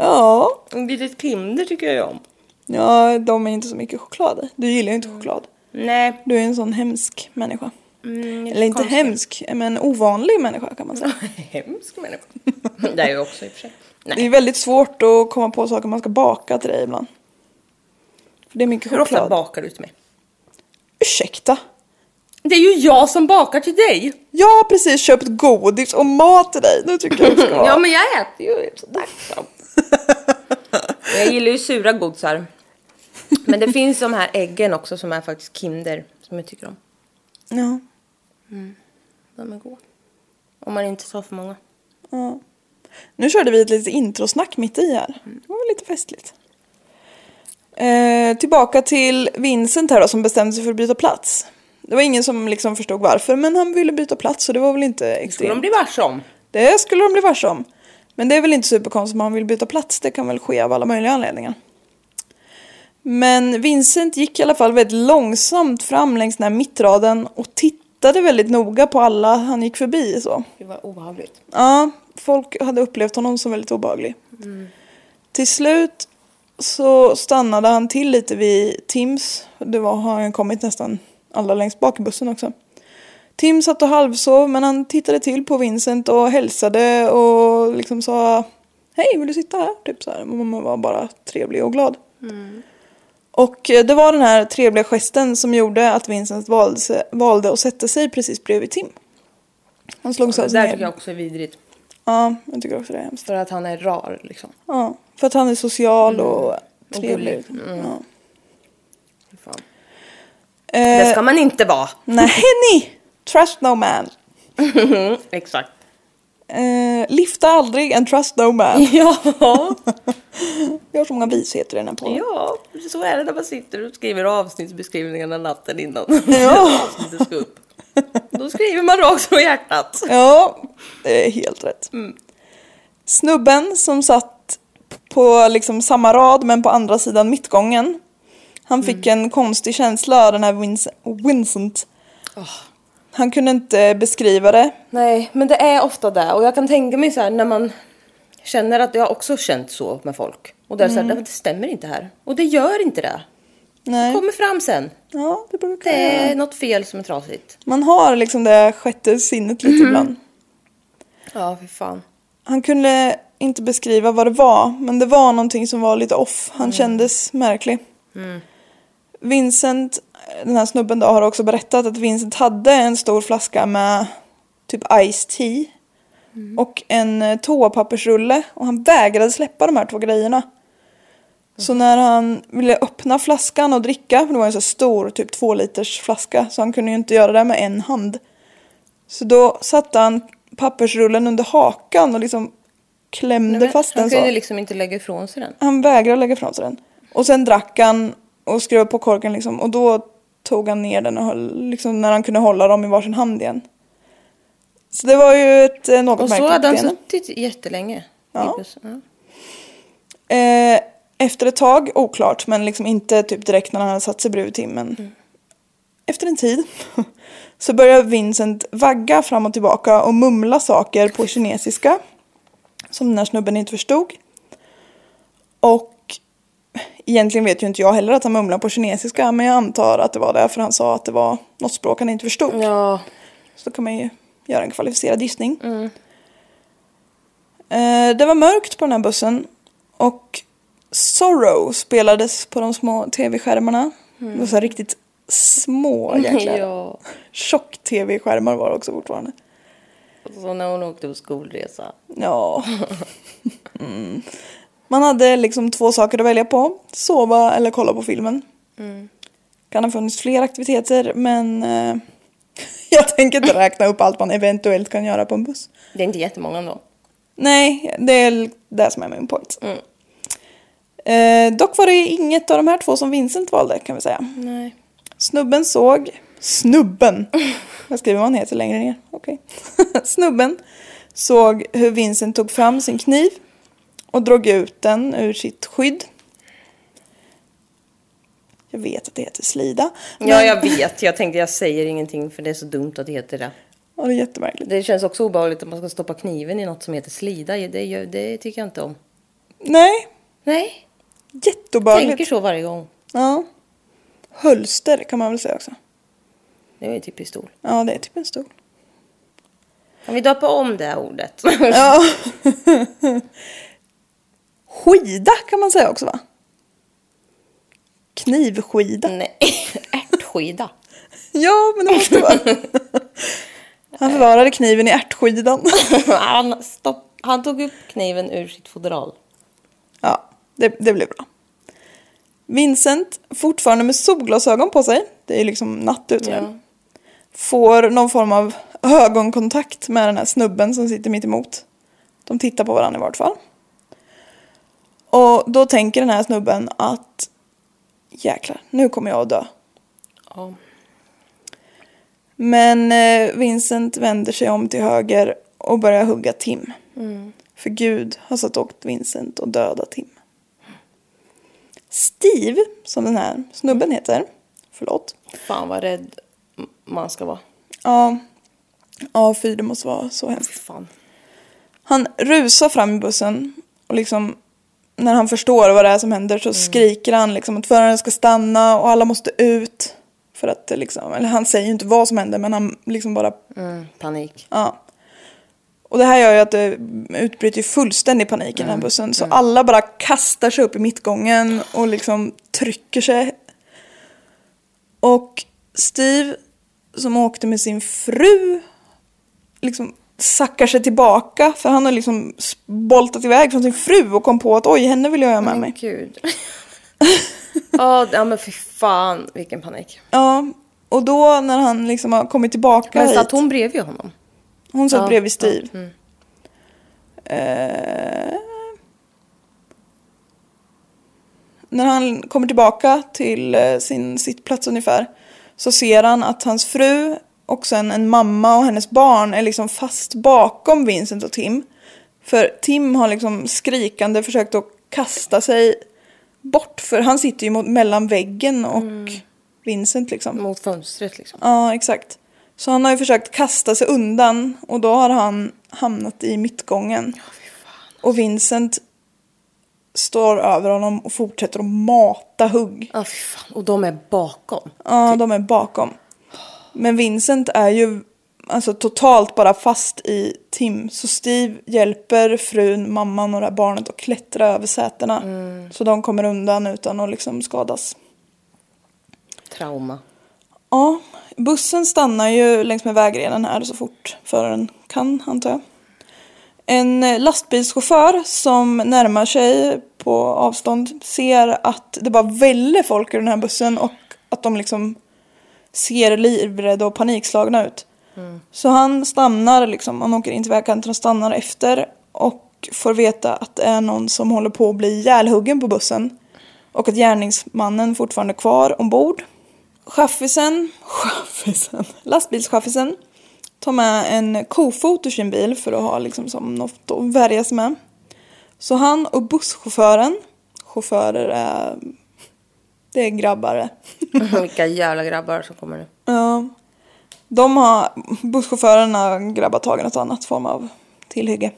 Ja. Litet Kinder tycker jag om. Ja, de är inte så mycket choklad i. Du gillar ju inte choklad. Nej. Du är en sån hemsk människa. Mm, Eller inte konstigt. hemsk, men ovanlig människa kan man säga. Hemsk människa. det är jag också i och för sig. Det är Nej. väldigt svårt att komma på saker man ska baka till dig ibland. För det är mycket Hur ofta choklad. bakar du till mig? Ursäkta? Det är ju jag som bakar till dig. Jag har precis köpt godis och mat till dig. Nu tycker jag du ska vara... Ja men jag äter ju så tacksam. jag gillar ju sura godisar. Men det finns de här äggen också som är faktiskt Kinder som jag tycker om. ja. De är goda. Om man inte tar för många. Ja. Nu körde vi ett litet introsnack mitt i här. Det var lite festligt. Eh, tillbaka till Vincent här då som bestämde sig för att byta plats. Det var ingen som liksom förstod varför men han ville byta plats så det var väl inte Skulle de extremt. bli varse om? Det skulle de bli varse om. Men det är väl inte superkonstigt om han vill byta plats. Det kan väl ske av alla möjliga anledningar. Men Vincent gick i alla fall väldigt långsamt fram längs den här mittraden och tittade väldigt noga på alla han gick förbi. Så. Det var obehagligt. Ja, folk hade upplevt honom som väldigt obehaglig. Till slut så stannade han till lite vid Tims. Det var, har han kommit nästan allra längst bak i bussen också. Tim satt och halvsov men han tittade till på Vincent och hälsade och liksom sa Hej, vill du sitta här? Typ så här. Man var bara trevlig och glad. Och eh, det var den här trevliga gesten som gjorde att Vincent valde, valde att sätta sig precis bredvid Tim. Han slog sig Det alltså där ner. tycker jag också är vidrigt. Ja, jag tycker också det är hemskt. För att han är rar liksom. Ja, för att han är social och trevlig. gullig. Mm. Ja. Eh, Det ska man inte vara. Nej, ni! Trust no man. Exakt. Eh, lifta aldrig and trust no man. Ja. Vi har så många visheter i den här podden. ja, så är det när man sitter och skriver avsnittsbeskrivningarna natten innan. Ja. Avsnittet ska upp. Då skriver man rakt från hjärtat. Ja, det är helt rätt. Snubben som satt på liksom samma rad men på andra sidan mittgången. Han fick en konstig känsla, den här Vincent. Vincent. Han kunde inte beskriva det. Nej, men det är ofta det. Och jag kan tänka mig så här när man känner att jag också känt så med folk. Och det är så här, det stämmer inte här. Och det gör inte det. Nej. Kommer fram sen. Ja, det brukar Det är något fel som är trasigt. Man har liksom det sjätte sinnet lite ibland. Ja, för fan. Han kunde inte beskriva vad det var, men det var någonting som var lite off. Han kändes märklig. Vincent, den här snubben då, har också berättat att Vincent hade en stor flaska med typ Ice Tea och en eh, toapappersrulle och han vägrade släppa de här två grejerna. Så när han ville öppna flaskan och dricka, för det var en så stor typ två liters flaska så han kunde ju inte göra det med en hand. Så då satte han pappersrullen under hakan och liksom klämde Men fast han den så. kunde liksom inte lägga ifrån sig den. Han vägrade lägga ifrån sig den. Och sen drack han och skrev på korken liksom. Och då tog han ner den och höll, liksom när han kunde hålla dem i varsin hand igen. Så det var ju ett eh, något Och så märkligt hade han suttit jättelänge. Ja. bussen. Eh, efter ett tag, oklart, men liksom inte typ direkt när han hade satt sig bredvid timmen. Mm. Efter en tid så börjar Vincent vagga fram och tillbaka och mumla saker på kinesiska. Som den här snubben inte förstod. Och egentligen vet ju inte jag heller att han mumlar på kinesiska. Men jag antar att det var det för han sa att det var något språk han inte förstod. Ja. Så då kan man ju göra en kvalificerad gissning. Eh, det var mörkt på den här bussen och Sorrow spelades på de små tv-skärmarna. Det var så här riktigt små egentligen. ja. Tjock-tv-skärmar var det också fortfarande. Så när hon åkte på skolresa. Ja. Mm. Man hade liksom två saker att välja på. Sova eller kolla på filmen. Kan ha funnits fler aktiviteter men eh, jag tänker inte räkna upp allt man eventuellt kan göra på en buss. Det är inte jättemånga ändå. Nej, det är det som är min point. Mm. Eh, dock var det inget av de här två som Vincent valde kan vi säga. Nej. Snubben såg... Snubben! Vad skriver man heter längre ner? Okej. Snubben såg hur Vincent tog fram sin kniv och drog ut den ur sitt skydd. Jag vet att det heter slida. Ja, jag vet. Jag tänkte jag säger ingenting för det är så dumt att det heter det. Ja, det är jättemärkligt. Det känns också obehagligt att man ska stoppa kniven i något som heter slida. Det, det tycker jag inte om. Nej, Nej, jätteobehagligt. tänker så varje gång. Ja. Hölster kan man väl säga också. Det är typ pistol. Ja, det är typ en stol. Kan vi döpa om det här ordet? Ja. Skida kan man säga också va? Knivskida. Nej, ärtskida. Ja, men det måste vara. Han förvarade kniven i ärtskidan. Han, stopp, han tog upp kniven ur sitt fodral. Ja, det, det blev bra. Vincent, fortfarande med solglasögon på sig, det är ju liksom natt ute nu, Ja. får någon form av ögonkontakt med den här snubben som sitter mitt emot. De tittar på varandra i vart fall. Och då tänker den här snubben att jäklar, nu kommer jag att dö. Ja. Men eh, Vincent vänder sig om till höger och börjar hugga Tim. För Gud har satt åt Vincent och döda Tim. Steve, som den här snubben heter, förlåt. Fan vad rädd man ska vara. Ja, ja fy det måste vara så hemskt. Fan. Han rusar fram i bussen och liksom när han förstår vad det är som händer så skriker han liksom att föraren ska stanna och alla måste ut. För att liksom, eller han säger ju inte vad som händer men han liksom bara Mm, panik. Ja. Och det här gör ju att det utbryter fullständig panik i den här bussen. Så alla bara kastar sig upp i mittgången och liksom trycker sig. Och Steve som åkte med sin fru liksom sackar sig tillbaka för han har liksom boltat iväg från sin fru och kom på att oj, henne vill jag ha med Men mig. gud. Ja, ja men fy fan vilken panik. Ja, och då när han liksom har kommit tillbaka Men satt hon bredvid honom? Hon satt Ja, bredvid ja, Steve. Eh, när han kommer tillbaka till eh, sin sittplats ungefär så ser han att hans fru och sen en mamma och hennes barn är liksom fast bakom Vincent och Tim. För Tim har liksom skrikande försökt att kasta sig bort för han sitter ju mot, mellan väggen och Vincent liksom. Mot fönstret liksom. Ja, exakt. Så han har ju försökt kasta sig undan och då har han hamnat i mittgången. Och Vincent står över honom och fortsätter att mata hugg. Ja, fy fan. Och de är bakom. Ja, de är bakom. Men Vincent är ju alltså totalt bara fast i Tim. Så Steve hjälper frun, mamman och det här barnet att klättra över sätena. Så de kommer undan utan att liksom skadas. Trauma. Ja, bussen stannar ju längs med vägrenen här så fort föraren kan antar jag. En lastbilschaufför som närmar sig på avstånd ser att det bara väller folk ur den här bussen och att de liksom ser livrädda och panikslagna ut. Så han stannar liksom, han åker in till vägkanten och stannar efter och får veta att det är någon som håller på att bli ihjälhuggen på bussen. Och att gärningsmannen fortfarande är kvar ombord. Chaffisen, chaffisen, lastbilschaffisen tar med en kofot ur sin bil för att ha liksom som något att värja sig med. Så han och busschauffören, chaufförer är, det är grabbar Vilka jävla grabbar som kommer nu. Ja. De har, busschauffören har grabbat tag i något annat form av tillhygge.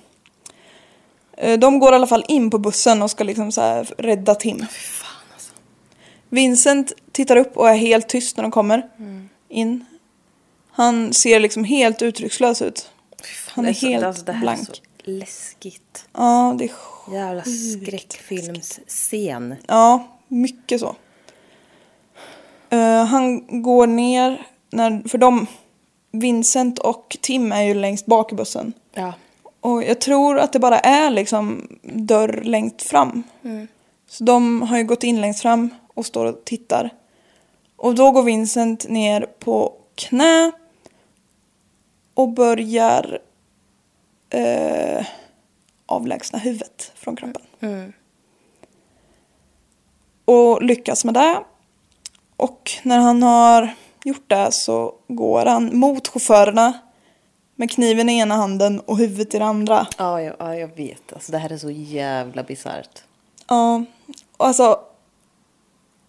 Eh, De går i alla fall in på bussen och ska liksom så här rädda Tim. Vincent tittar upp och är helt tyst när de kommer in. Han ser liksom helt uttryckslös ut. Han är Det så- helt alltså, blank. Är läskigt. Ja, det är Jävla skräckfilmsscen. Ja, mycket så. Eh, han går ner, när, för de, Vincent och Tim är ju längst bak i bussen. Ja. Och jag tror att det bara är liksom dörr längst fram. Så de har ju gått in längst fram och står och tittar. Och då går Vincent ner på knä och börjar... Eh, avlägsna huvudet från kroppen. Och lyckas med det. Och när han har gjort det så går han mot chaufförerna med kniven i ena handen och huvudet i den andra. Ja, jag, ja, jag vet. Alltså, det här är så jävla bisarrt. Ja, och alltså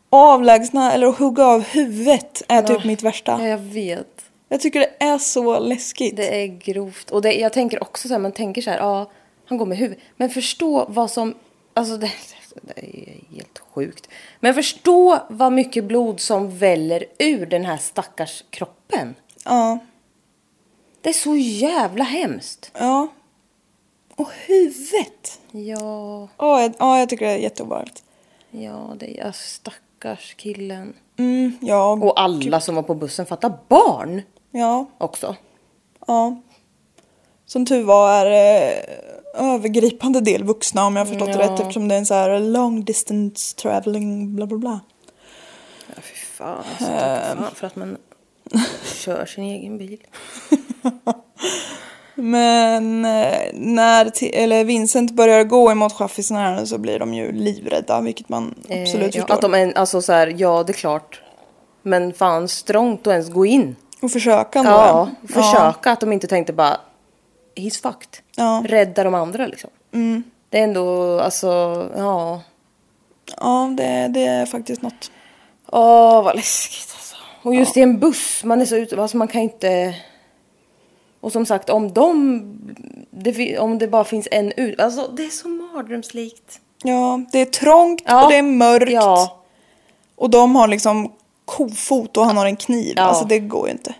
avlägsna eller att hugga av huvudet är typ mitt värsta. Ja, jag vet. Jag tycker det är så läskigt. Det är grovt. Och det, jag tänker också så här, man tänker så här, ja, han går med huvudet. Men förstå vad som, alltså det, det är helt sjukt. Men förstå vad mycket blod som väller ur den här stackars kroppen. Ja, Det är så jävla hemskt. ja. Och huvudet. Ja, Ja, jag, ja, jag tycker det är jätteobehagligt. ja, det är stackars killen. Mm, ja, Och alla som var på bussen, fatta barn ja, också. ja. Som tur var är det övergripande del vuxna om jag har förstått det Ja. rätt eftersom det är en så här long distance traveling bla bla bla. Ja, fy fan. Alltså, tack fan för att man kör sin egen bil. Men eh, när eller Vincent börjar gå emot chaffisen här så blir de ju livrädda vilket man absolut Eh, ja, förstår. att de är, alltså så här, ja det är klart. Men fan strångt att ens gå in. Och försöka ändå. Ja, försöka att de inte tänkte bara he's fucked. Ja. Rädda de andra liksom. Det är ändå, alltså, ja. Ja, det, det är faktiskt något. Åh, vad läskigt alltså. Och just i en buss, man är så ute, alltså man kan inte... Och som sagt, om de... Det, om det bara finns en ut... Alltså det är så mardrömslikt. Ja, det är trångt Ja. och det är mörkt. Ja. Och de har liksom kofot och han har en kniv. Ja. Alltså det går ju inte.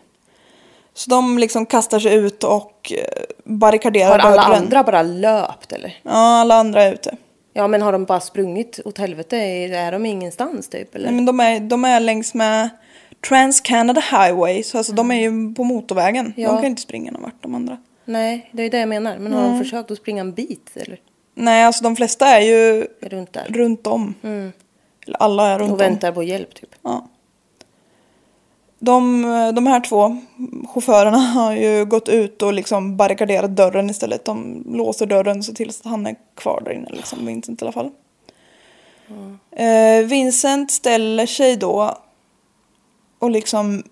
Så de liksom kastar sig ut och eh, barrikaderar Har alla dörren. andra bara löpt eller? Ja, alla andra är ute. Ja men har de bara sprungit åt helvete? Är de ingenstans typ eller? Nej, men de är, de är längs med Trans-Canada Highway. Så alltså, de är ju på motorvägen. Ja. De kan inte springa någon vart de andra. Nej, det är det jag menar. Men har de försökt att springa en bit eller? Nej, alltså de flesta är ju Runt där? runt om. Eller alla är runt om. Och väntar på hjälp typ? Ja. De, de här två chaufförerna har ju gått ut och liksom barrikaderat dörren istället. De låser dörren så tills han är kvar där inne, liksom, Vincent i alla fall. Eh, Vincent ställer sig då och liksom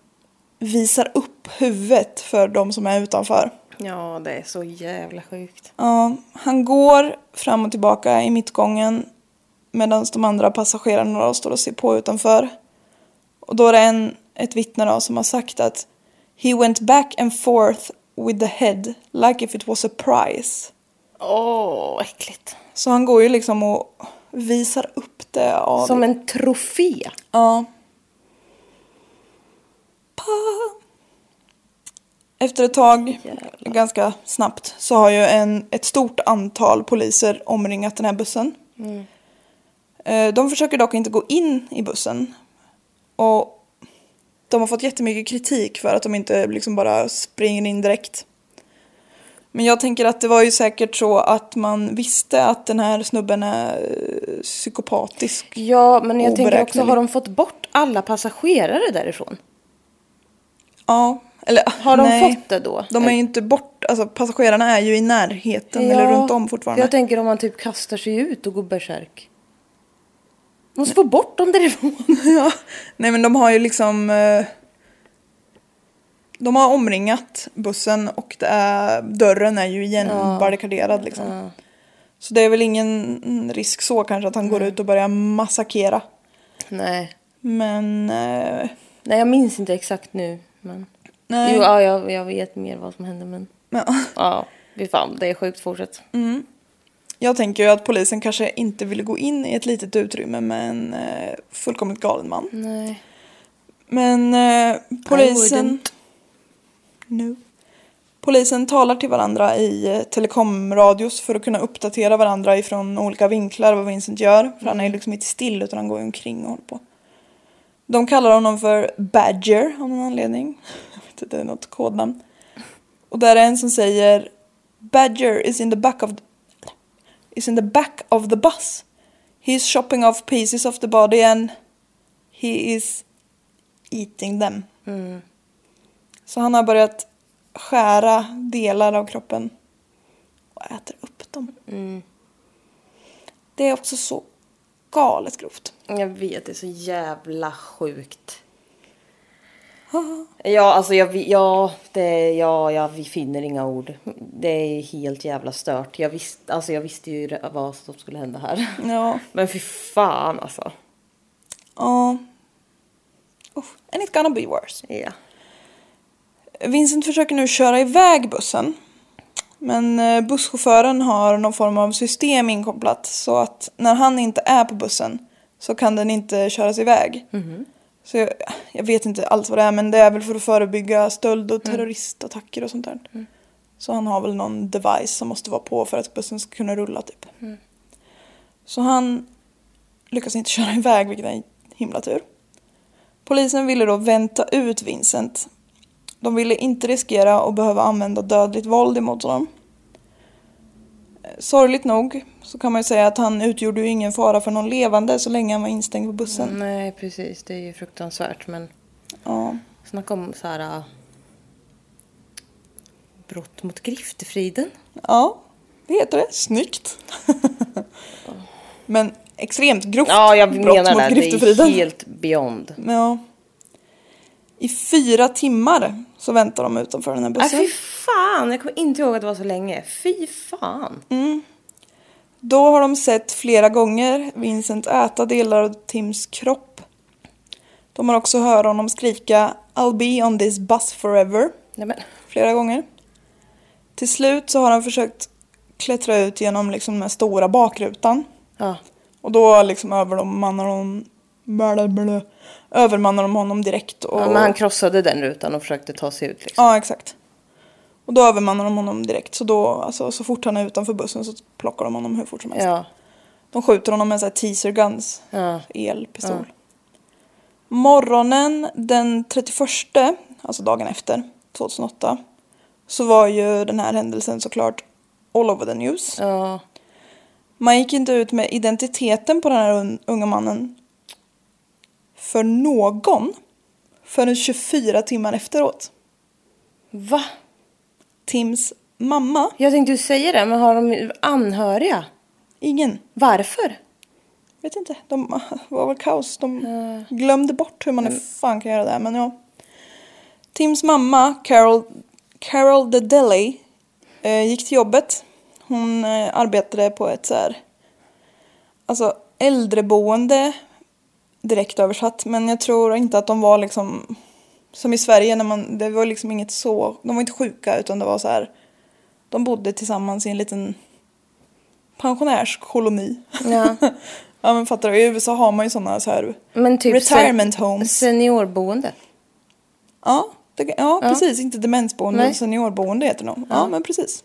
visar upp huvudet för de som är utanför. Ja, det är så jävla sjukt. Ja, han går fram och tillbaka i mittgången medan de andra passagerarna då står och ser på utanför. Och då är det en, ett vittne då som har sagt att He went back and forth with the head like if it was a prize. Åh, vad äckligt. Så han går ju liksom och visar upp det av... Som en trofé. Ja. Pa. Efter ett tag, ganska snabbt, så har ju en, ett stort antal poliser omringat den här bussen. Eh, De försöker dock inte gå in i bussen. Och de har fått jättemycket kritik för att de inte liksom bara springer in direkt. Men jag tänker att det var ju säkert så att man visste att den här snubben är eh, psykopatisk. Ja, men jag tänker också, har de fått bort alla passagerare därifrån? Ja, eller Har de nej. fått det då? De är ju inte bort, alltså passagerarna är ju i närheten eller runt om fortfarande. Jag tänker om man typ kastar sig ut och går bärsärk. Måste få bort dem därifrån. ja. Nej men de har ju liksom eh, De har omringat bussen och det är, dörren är ju igen barrikaderad liksom. Så det är väl ingen risk så kanske att han går ut och börjar massakera. Nej. Men eh, Nej, jag minns inte exakt nu. Men... Nej. Jo, ja, jag, jag vet mer vad som hände men... ja. Ja, fy fan, det är sjukt. Fortsätt. Jag tänker ju att polisen kanske inte ville gå in i ett litet utrymme med en eh, fullkomligt galen man. Nej. Men eh, polisen... No. Polisen talar till varandra i eh, telekomradios för att kunna uppdatera varandra ifrån olika vinklar vad Vincent gör. För han är ju liksom inte still utan han går ju omkring och håller på. De kallar honom för Badger av någon anledning. Jag vet inte, det är något kodnamn. Och där är en som säger Badger is in the back of the, is in the back of the bus. He is chopping off pieces of the body and he is eating them. Så han har börjat skära delar av kroppen och äter upp dem. Det är också så galet grovt. Jag vet, det är så jävla sjukt. Ja, alltså jag, ja, det, ja, ja, vi finner inga ord. Det är helt jävla stört. Jag, visst, alltså jag visste ju vad som skulle hända här. Ja. Men fy fan alltså. Ja. Uff, and it's gonna be worse. Ja. Vincent försöker nu köra iväg bussen. Men eh, busschauffören har någon form av system inkopplat så att när han inte är på bussen så kan den inte köras iväg. Så jag, jag vet inte alls vad det är men det är väl för att förebygga stöld och terroristattacker och sånt där. Så han har väl någon device som måste vara på för att bussen ska kunna rulla typ. Så han lyckas inte köra iväg vilket är en himla tur. Polisen ville då vänta ut Vincent de ville inte riskera att behöva använda dödligt våld emot honom. Eh, Sorgligt nog så kan man ju säga att han utgjorde ju ingen fara för någon levande så länge han var instängd på bussen. Nej, precis. Det är ju fruktansvärt. Men Ja. snacka om så här... äh, brott mot griftefriden. ja, det heter det. Snyggt. Men extremt grovt Ja, jag brott menar mot det. Det är griftefriden. helt beyond. Ja. I fyra timmar så väntar de utanför den här bussen. fy fan! Jag kommer inte ihåg att det var så länge. Fy fan! Då har de sett flera gånger Vincent äta delar av Tims kropp. De har också hört honom skrika I'll be on this bus forever Nej, men. flera gånger. Till slut så har han försökt klättra ut genom liksom den stora bakrutan. Ja. Och då liksom övermannar de, blä, blä, övermannar de honom direkt. Och, ja, men han krossade den rutan och försökte ta sig ut liksom. Ja, exakt. Och då övermannar de honom direkt. Så då, alltså, så fort han är utanför bussen så plockar de honom hur fort som helst. Ja. De skjuter honom med så här teaser guns. Ja. Elpistol. Morgonen den 31, alltså dagen efter, 2008. Så var ju den här händelsen såklart all over the news. Ja. Man gick inte ut med identiteten på den här un- unga mannen för någon förrän 24 timmar efteråt. Va? Tims mamma, Jag tänkte ju säga det, men har de anhöriga? ingen. Varför? Vet inte, de var väl kaos. De glömde bort hur man mm. fan kan göra det. Men ja. Tims mamma, Carol, Carol the Deli, eh, gick till jobbet. Hon eh, arbetade på ett så här, alltså äldreboende direkt översatt. Men jag tror inte att de var liksom som i Sverige när man, det var liksom inget så, de var inte sjuka utan det var så här, de bodde tillsammans i en liten pensionärskoloni. Ja. ja men fattar du, i USA har man ju sådana så här Men typ retirement sen- homes. Seniorboende. Ja, det, ja, precis, inte demensboende, Nej. seniorboende heter det nog. Ja. men precis.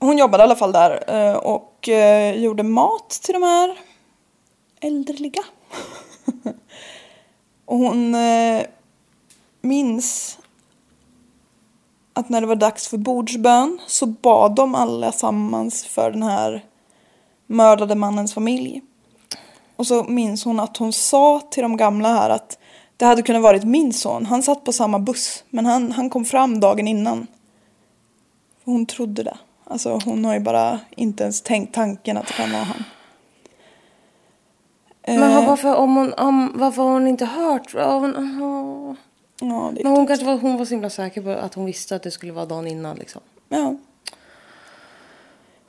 Hon jobbade i alla fall där eh, och eh, gjorde mat till de här äldreliga. och hon eh, minns att när det var dags för bordsbön så bad de allesammans för den här mördade mannens familj. Och så minns hon att hon sa till de gamla här att det hade kunnat varit min son. Han satt på samma buss men han, han kom fram dagen innan. Hon trodde det. Alltså hon har ju bara inte ens tänkt tanken att det kan vara han. Men Eh, varför, om hon, om, varför har hon inte hört? Hon, oh. ja, Men hon kanske var, hon var så himla säker på att hon visste att det skulle vara dagen innan liksom. Ja.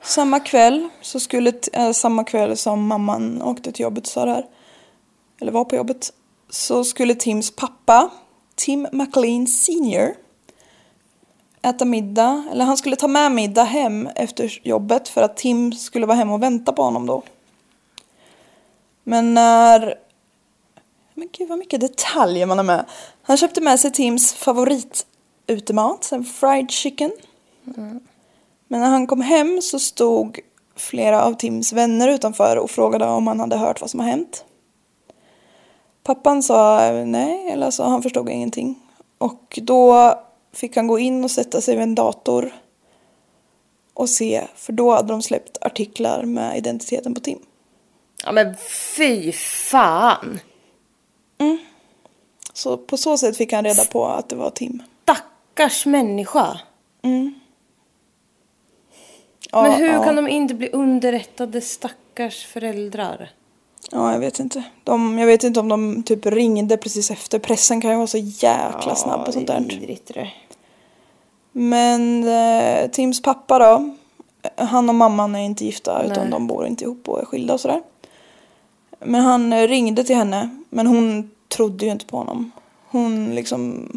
Samma kväll så skulle, äh, samma kväll som mamman åkte till jobbet det här, eller var på jobbet, så skulle Tims pappa, Tim McLean Senior, äta middag, eller han skulle ta med middag hem efter jobbet för att Tim skulle vara hemma och vänta på honom då. Men när... Men gud vad mycket detaljer man har med. Han köpte med sig Tims favoritutemat, en fried chicken. Men när han kom hem så stod flera av Tims vänner utanför och frågade om han hade hört vad som har hänt. Pappan sa nej, eller så han förstod ingenting. Och då fick han gå in och sätta sig vid en dator och se, för då hade de släppt artiklar med identiteten på Tim. Ja men fy fan! Så på så sätt fick han reda på att det var Tim. Stackars människa. Ja, Men hur ja. kan de inte bli underrättade stackars föräldrar? Ja, jag vet inte. De, jag vet inte om de typ ringde precis efter. Pressen kan ju vara så jäkla snabb på sånt där. vidrigt det. Men eh, Tims pappa då. Han och mamman är inte gifta utan Nej. de bor inte ihop och är skilda och sådär. Men han eh, ringde till henne. Men hon trodde ju inte på honom. Hon liksom.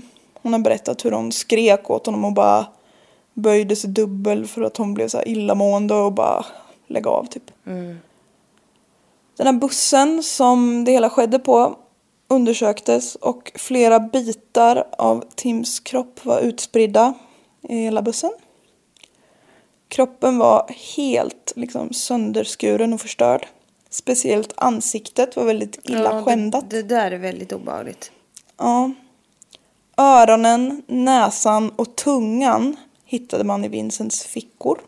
Hon har berättat hur hon skrek åt honom och bara böjde sig dubbel för att hon blev så här illamående och bara lägga av typ. Den här bussen som det hela skedde på undersöktes och flera bitar av Tims kropp var utspridda i hela bussen. Kroppen var helt liksom sönderskuren och förstörd. Speciellt ansiktet var väldigt illa Ja, skändat. Det, det där är väldigt obehagligt. Ja. Öronen, näsan och tungan hittade man i Vincents fickor.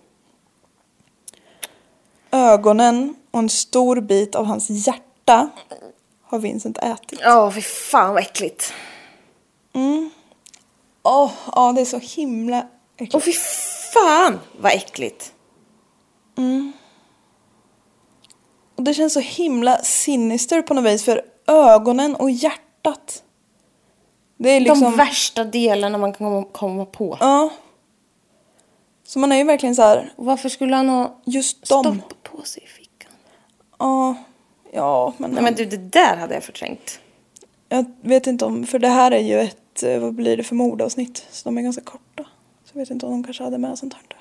Ögonen och en stor bit av hans hjärta har Vincent ätit. Ja, fy fan vad äckligt. Åh, ja det är så himla äckligt. Och fy fan vad äckligt. Och det känns så himla sinister på något vis för ögonen och hjärtat. Det är liksom... De värsta delarna man kan komma- på. Ja. Så man är ju verkligen så här, varför skulle han ha just dem. stopp på sig i fickan? Ja, ja men, Nej men du, det där hade jag förträngt. jag vet inte om, för det här är ju ett, eh, vad blir det för mordavsnitt? Så de är ganska korta. Så jag vet inte om de kanske hade med sånt här.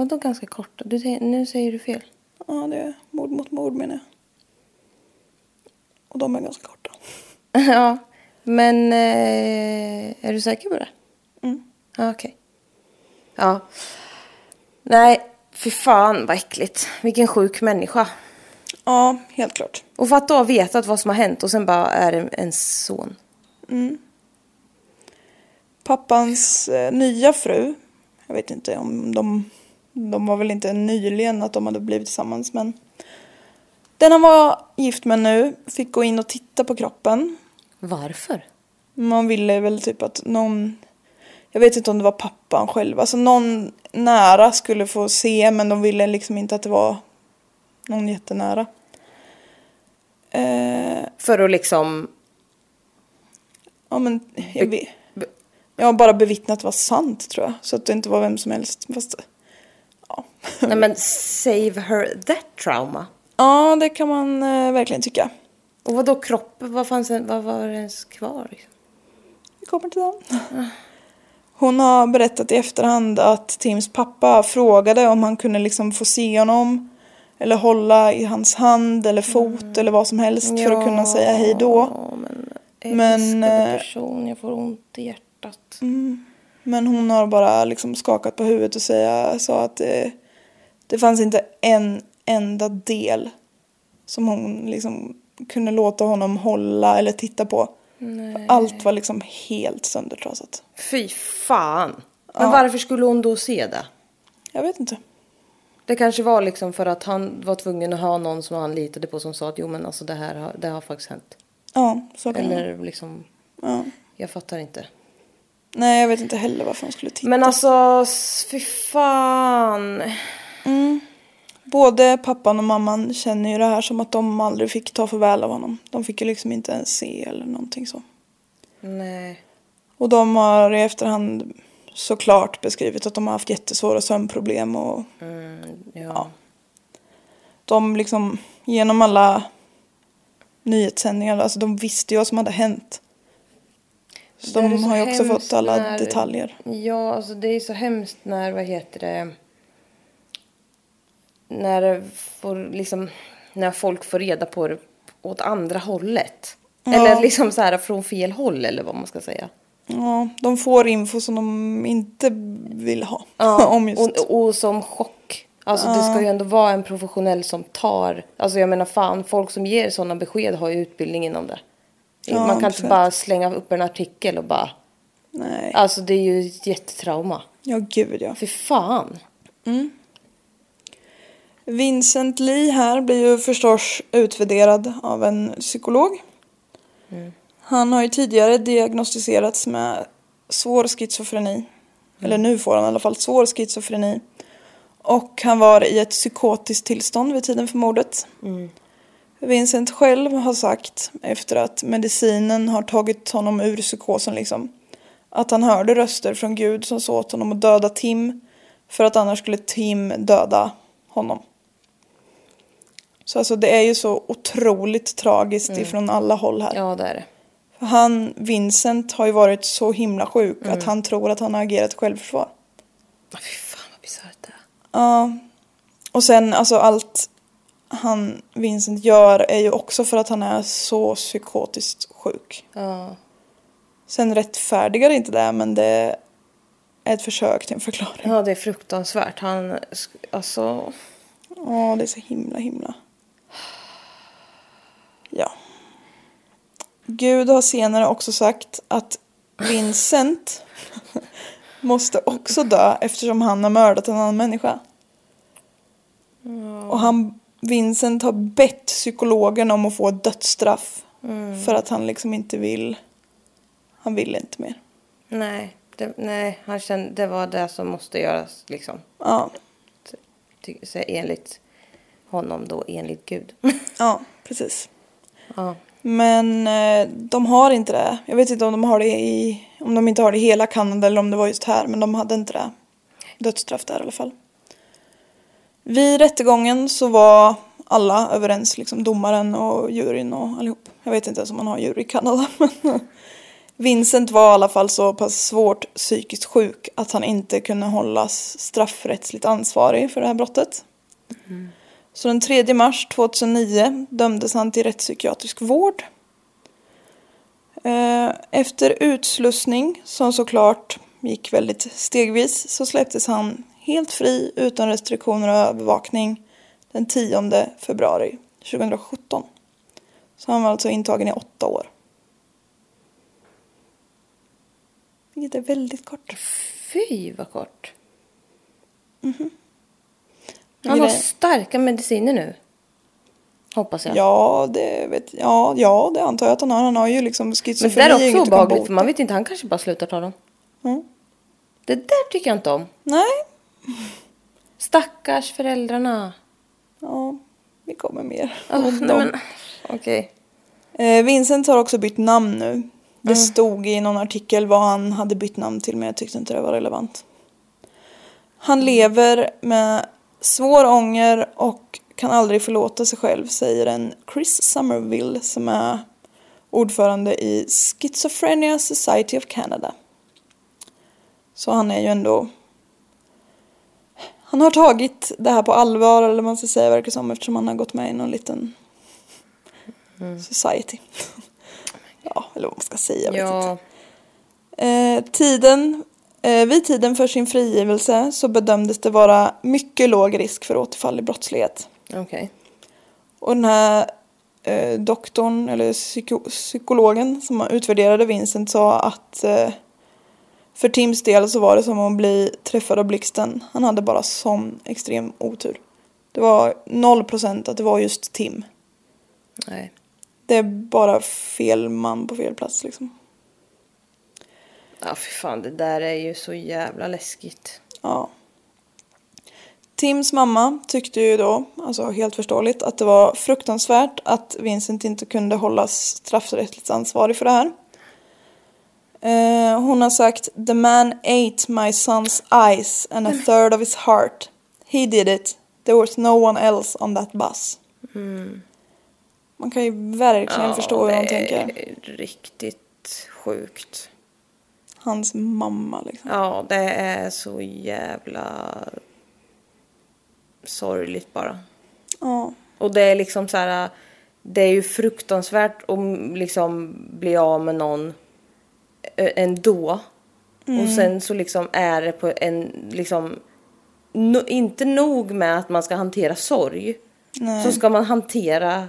Vadå ganska korta? Du, säger- nu säger du fel. Ja, det är mord mot mord menar jag. Och de är ganska korta. ja, men eh, är du säker på det? Mm. Ja, okej. Ja. Nej, fy fan vad äckligt. Vilken sjuk människa. Ja, helt klart. Och för att då ha vetat vad som har hänt och sen bara är det en son. Pappans eh, nya fru, jag vet inte om de, de var väl inte nyligen att de hade blivit tillsammans men den han var gift med nu fick gå in och titta på kroppen. Varför? Man ville väl typ att någon, jag vet inte om det var pappan själv, alltså någon nära skulle få se men de ville liksom inte att det var någon jättenära. Eh, För att liksom... ja men jag vet. Jag har bara bevittnat var sant tror jag. Så att det inte var vem som helst. Fast, ja. Nej men save her that trauma. ja, det kan man eh, verkligen tycka. Och vad då kroppen? Vad, fanns en, vad var det ens kvar? Liksom? Vi kommer till den. Hon har berättat i efterhand att Tims pappa frågade om han kunde liksom få se honom. Eller hålla i hans hand eller fot eller vad som helst för att kunna säga hej då. Ja, men Men, älskade eh, person, jag får ont i hjärtat. Men hon har bara liksom skakat på huvudet och säga, sa att det, det fanns inte en enda del som hon liksom kunde låta honom hålla eller titta på. Allt var liksom helt söndertrasat. Fy fan. Men varför skulle hon då se det? Jag vet inte. Det kanske var liksom för att han var tvungen att ha någon som han litade på som sa att jo men alltså det här har, det har faktiskt hänt. Ja, så kan. Eller liksom, ja. jag fattar inte. Nej, jag vet inte heller varför hon skulle titta. Men alltså, fy fan. Både pappan och mamman känner ju det här som att de aldrig fick ta farväl av honom. De fick ju liksom inte ens se eller någonting så. Nej. Och de har i efterhand såklart beskrivit att de har haft jättesvåra sömnproblem och Ja. de liksom genom alla nyhetssändningar, alltså de visste ju vad som hade hänt. Så de har ju också fått alla när- detaljer. Ja, alltså det är så hemskt när, vad heter det, när får liksom, när folk får reda på det åt andra hållet. Eller liksom så här från fel håll eller vad man ska säga. Ja, de får info som de inte vill ha. om just. och, och som chock. Alltså det ska ju ändå vara en professionell som tar, alltså jag menar fan, folk som ger sådana besked har ju utbildning inom det. Ja, Man kan inte bara slänga upp en artikel och bara, Nej. alltså det är ju ett jättetrauma. Ja, gud ja. Fy fan. Vincent Lee här blir ju förstås utvärderad av en psykolog. Han har ju tidigare diagnostiserats med svår schizofreni. Eller nu får han i alla fall svår schizofreni. Och han var i ett psykotiskt tillstånd vid tiden för mordet. Vincent själv har sagt efter att medicinen har tagit honom ur psykosen liksom. Att han hörde röster från Gud som sa åt honom att döda Tim. För att annars skulle Tim döda honom. Så alltså det är ju så otroligt tragiskt ifrån alla håll här. Ja, det är det. För han, Vincent, har ju varit så himla sjuk att han tror att han har agerat självförsvar. Fy fan vad bisarrt det är. Ja. Och sen alltså allt han, Vincent, gör är ju också för att han är så psykotiskt sjuk. Ja. Sen rättfärdigar inte det, men det är ett försök till en förklaring. ja, det är fruktansvärt. Han, alltså... Ja, det är så himla, himla. Ja. Gud har senare också sagt att Vincent måste också dö eftersom han har mördat en annan människa. Och han, Vincent har bett psykologen om att få dödsstraff. För att han liksom inte vill, han vill inte mer. Nej, det, nej han kände, det var det som måste göras liksom. Ja, så enligt honom då, enligt Gud. ja precis. ja. Men eh, de har inte det. Jag vet inte om de har det i, om de inte har det i hela Kanada eller om det var just här. Men de hade inte det. Dödsstraff där i alla fall. Vid rättegången så var alla överens, liksom domaren och juryn och allihop. Jag vet inte ens om man har jury i Kanada. Men Vincent var i alla fall så pass svårt psykiskt sjuk att han inte kunde hållas straffrättsligt ansvarig för det här brottet. Så den 3 mars 2009 dömdes han till rättspsykiatrisk vård. Eh, Efter utslussning, som såklart gick väldigt stegvis, så släpptes han helt fri utan restriktioner och övervakning den 10 februari 2017. Så han var alltså intagen i åtta år. Vilket är väldigt kort. Fy vad kort. Mhm. Han har Det- starka mediciner nu. Hoppas jag. Ja, det vet ja, ja, det antar jag att han har. Han har ju liksom Men schizofreni. det där är också obehagligt för man vet inte, han kanske bara slutar ta dem. Mm. Det där tycker jag inte om. Nej, Stackars föräldrarna. ja, vi kommer mer. Oh, men, okej. Eh, Vincent har också bytt namn nu. Det stod i någon artikel vad han hade bytt namn till men jag tyckte inte det var relevant. Han lever med svår ånger och kan aldrig förlåta sig själv säger en Chris Somerville som är ordförande i Schizophrenia Society of Canada. Så han är ju ändå han har tagit det här på allvar eller man ska säga verkar som eftersom han har gått med i någon liten society. ja, eller vad man ska säga. Ja, Eh, tiden, eh, vid tiden för sin frigivelse så bedömdes det vara mycket låg risk för återfall i brottslighet. okej. Och den här eh, doktorn, eller psyko- psykologen som utvärderade Vincent sa att eh, för Tims del så var det som att bli träffad av blixten. Han hade bara sån extrem otur. Det var noll procent att det var just Tim. Nej. Det är bara fel man på fel plats liksom. Ja, fy fan, det där är ju så jävla läskigt. Ja. Tims mamma tyckte ju då, alltså helt förståeligt, att det var fruktansvärt att Vincent inte kunde hållas straffrättsligt ansvarig för det här. Eh, hon har sagt The man ate my son's eyes and a third of his heart. He did it. There was no one else on that bus. Man kan ju verkligen förstå hur det hon tänker. är riktigt sjukt. Hans mamma liksom. Ja, det är så jävla sorgligt bara. Ja. Och det är liksom så här, det är ju fruktansvärt att liksom bli av med någon ändå. Mm. Och sen så liksom är det på en, liksom, no, inte nog med att man ska hantera sorg. Nej. Så ska man hantera,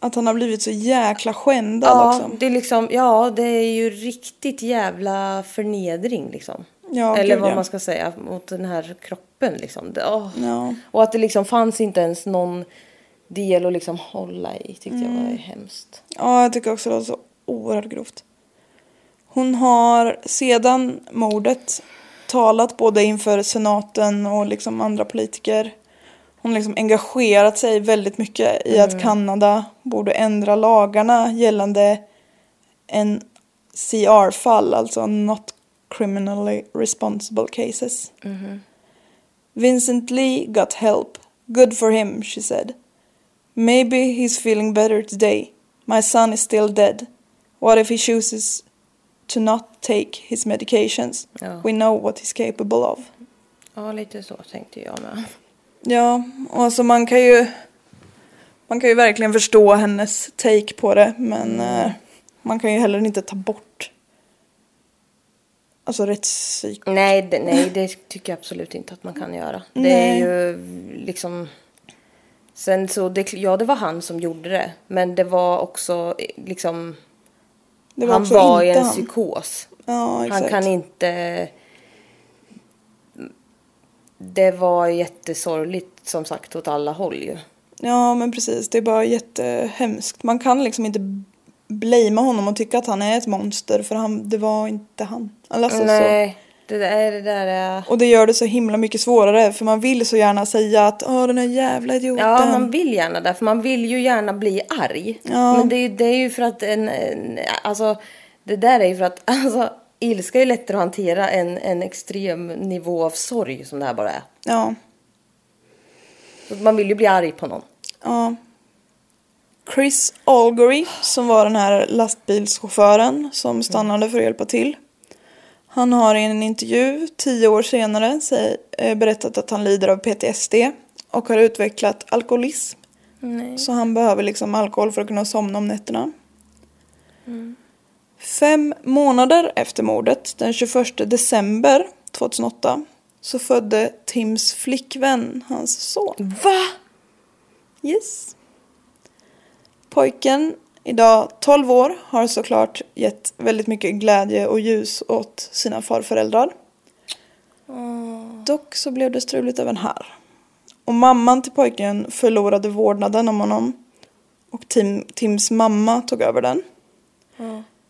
Att han har blivit så jäkla skändad ja, också. det är liksom, ja det är ju riktigt jävla förnedring liksom. Ja, Eller gud, vad ja. man ska säga mot den här kroppen liksom. Det. Ja. Och att det liksom fanns inte ens någon del att liksom hålla i tyckte jag Mm. var hemskt. Ja, jag tycker också det var så oerhört grovt. Hon har sedan mordet talat både inför senaten och liksom andra politiker. Hon har liksom engagerat sig väldigt mycket i att Kanada borde ändra lagarna gällande en CR-fall, alltså not criminally responsible cases. Vincent Lee got help. Good for him, she said. Maybe he's feeling better today. My son is still dead. What if he chooses to not take his medications? Ja. We know what he's capable of. Ja, lite så tänkte jag med. Ja, och alltså man kan ju man kan ju verkligen förstå hennes take på det men eh, man kan ju heller inte ta bort alltså rättspsyk. Nej, det, nej, det tycker jag absolut inte att man kan göra. Det Nej. är ju liksom... Sen så, det, ja det var han som gjorde det. Men det var också eh, liksom... Var han var i en han. psykos. Ja. Han kan inte... Det var jättesorgligt som sagt åt alla håll ju. Ja, men precis. Det är bara jättehemskt. Man kan liksom inte blamea honom och tycka att han är ett monster för han, det var inte han. Alltså, så. Det där, det där är... Och det gör det så himla mycket svårare för man vill så gärna säga att åh den här jävla idioten. Ja, man vill gärna det, för man vill ju gärna bli arg. Ja. Men det, är- det är ju för att en, en... Alltså, det där är ju för att... Alltså, ilska är lättare att hantera än en extrem nivå av sorg som det här bara är. Ja, Så man vill ju bli arg på någon. ja. Chris Algory som var den här lastbilschauffören som stannade för att hjälpa till. Han har i en intervju tio år senare eh, berättat att han lider av PTSD och har utvecklat alkoholism. Så han behöver liksom alkohol för att kunna somna om nätterna. Fem månader efter mordet, den 21 december 2008, så födde Tims flickvän hans son. Va? Yes. Pojken, idag 12 år, har såklart gett väldigt mycket glädje och ljus åt sina farföräldrar. Dock så blev det struligt även här. Och mamman till pojken förlorade vårdnaden om honom. Och Tim, Tims mamma tog över den.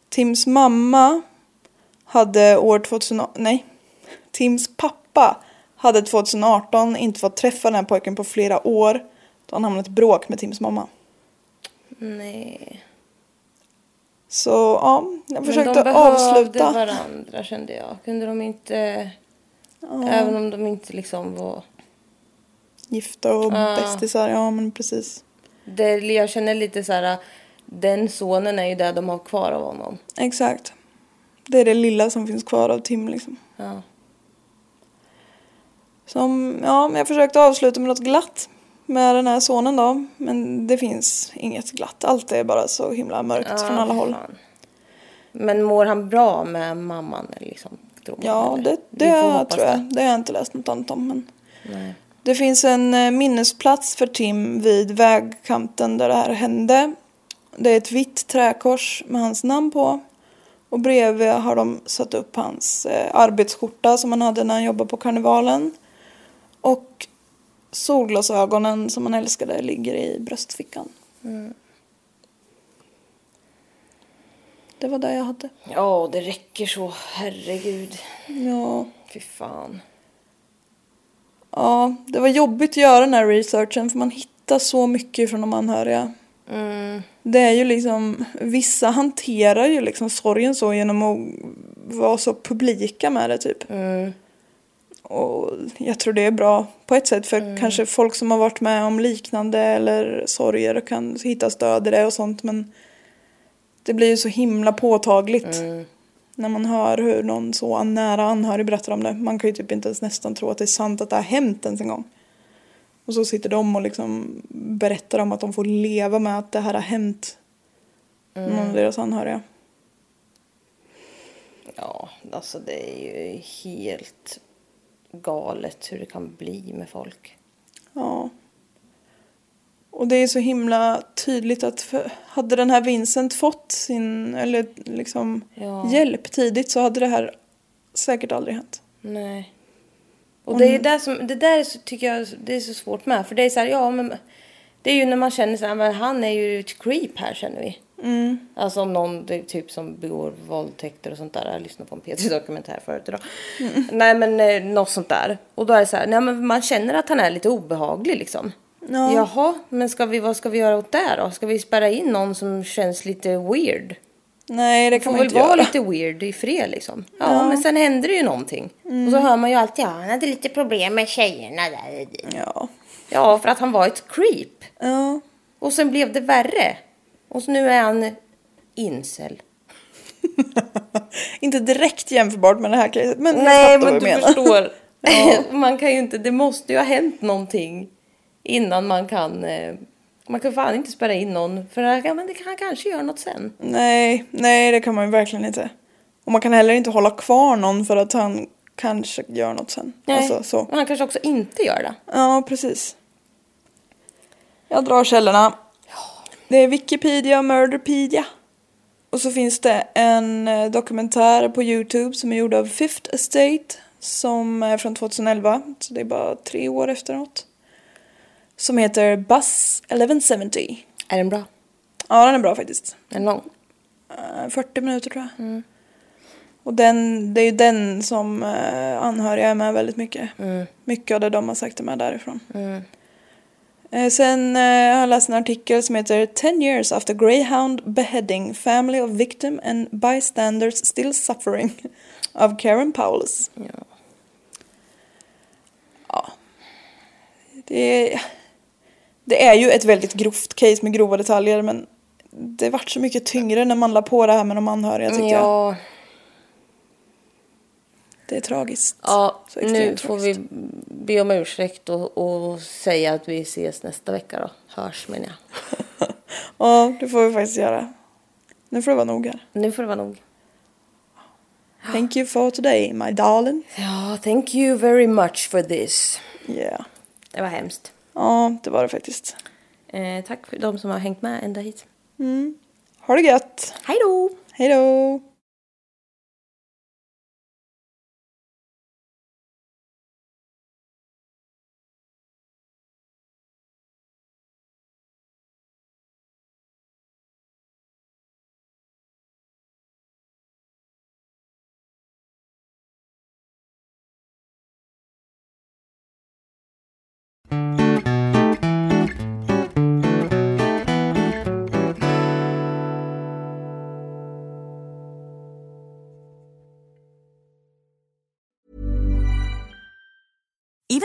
Tims mamma hade år 2000, nej, Tims pappa hade 2018 inte fått träffa den här pojken på flera år. Då han hamnat i bråk med Tims mamma. Nej. Så ja, jag Men försökte de behövde avsluta. varandra kände jag. Kunde de inte... Även om de inte liksom var... Gifta och bästisar, ja men precis. Det, jag känner lite så här... Den sonen är ju det de har kvar av honom. Exakt. Det är det lilla som finns kvar av Tim liksom. Ja. Som, ja, men jag försökte avsluta med något glatt med den här sonen då. Men det finns inget glatt. Allt är bara så himla mörkt från alla håll. fan. Men mår han bra med mamman? Liksom, tror man, Ja, eller? det, det hoppas tror jag. det. Det har jag inte läst något annat om. Men Nej. det finns en eh, minnesplats för Tim vid vägkanten där det här hände. Det är ett vitt träkors med hans namn på. Och bredvid har de satt upp hans eh, arbetsskjorta som han hade när han jobbade på karnevalen. Solglasögonen som han älskade ligger i bröstfickan. Det var det jag hade. Ja, det räcker så. Herregud. Ja. Fy fan. Ja, det var jobbigt att göra den här researchen för man hittar så mycket från de anhöriga. Det är ju liksom, vissa hanterar ju liksom sorgen så genom att vara så publika med det typ. Och jag tror det är bra på ett sätt för kanske folk som har varit med om liknande eller sorger kan hitta stöd i det och sånt men det blir ju så himla påtagligt när man hör hur någon så nära anhörig berättar om det. Man kan ju typ inte ens nästan tro att det är sant att det har hänt ens en gång. Och så sitter de och liksom berättar om att de får leva med att det här har hänt någon av deras anhöriga. Ja, alltså det är ju helt galet hur det kan bli med folk. Ja. Och det är så himla tydligt att för, hade den här Vincent fått sin eller liksom Ja. hjälp tidigt så hade det här säkert aldrig hänt. Nej. Och det är där som, det där är så, tycker jag det är så svårt med. För det är så här, ja men det är ju när man känner så här, men han är ju ett creep här känner vi. Alltså om någon typ som begår våldtäkter och sånt där. Jag lyssnade på en P3-dokumentär förut idag. Nej men eh, något sånt där. Och då är det så här, nej men man känner att han är lite obehaglig liksom. Ja. Jaha, men ska vi, vad ska vi göra åt det då? Ska vi spärra in någon som känns lite weird? Nej, det Får kan man väl inte vara göra. lite weird i fred liksom. Ja, men sen händer det ju någonting. Och så hör man ju alltid, ja han hade lite problem med tjejerna där. Ja. Ja, för att han var ett creep. Ja. Och sen blev det värre. Och nu är han incel. inte direkt jämförbart med det här caset, men jag Nej, men du menar. förstår. man kan ju inte, det måste ju ha hänt någonting innan man kan, eh, man kan fan inte spärra in någon. För ja, men det kan, han kanske gör något sen. Nej, nej det kan man ju verkligen inte. Och man kan heller inte hålla kvar någon för att han kanske gör något sen. Alltså, så. Och han kanske också inte gör det. Ja, precis. Jag drar källorna. Det är Wikipedia och Murderpedia. Och så finns det en eh, dokumentär på Youtube som är gjord av Fifth Estate. Som är från 2011, så det är bara tre år efteråt. Som heter Bus 1170. Är den bra? Ja, den är bra faktiskt. Är den lång? Eh, 40 minuter tror jag. Och den, det är ju den som eh, anhöriga är med väldigt mycket. Mycket av det de har sagt är med därifrån. Eh, sen eh, har jag läst en artikel som heter 10 years after Greyhound beheading family of victim and bystanders still suffering av Karen Paulus. Ja. Ja. Det det är ju ett väldigt grovt case med grova detaljer men det vart så mycket tyngre när man la på det här med de anhöriga tycker jag. Det är tragiskt. ja nu får vi tragiskt. be om ursäkt och, och säga att vi ses nästa vecka då. Hörs menar jag. Ja, det får vi faktiskt göra. Nu får det vara nog här. Nu får det vara nog. Thank you for today, my darling. Ja, thank you very much for this. Yeah. Det var hemskt. Ja, det var det faktiskt. Eh, tack för de som har hängt med ända hit. Ha det gött. Hej då! Hej då.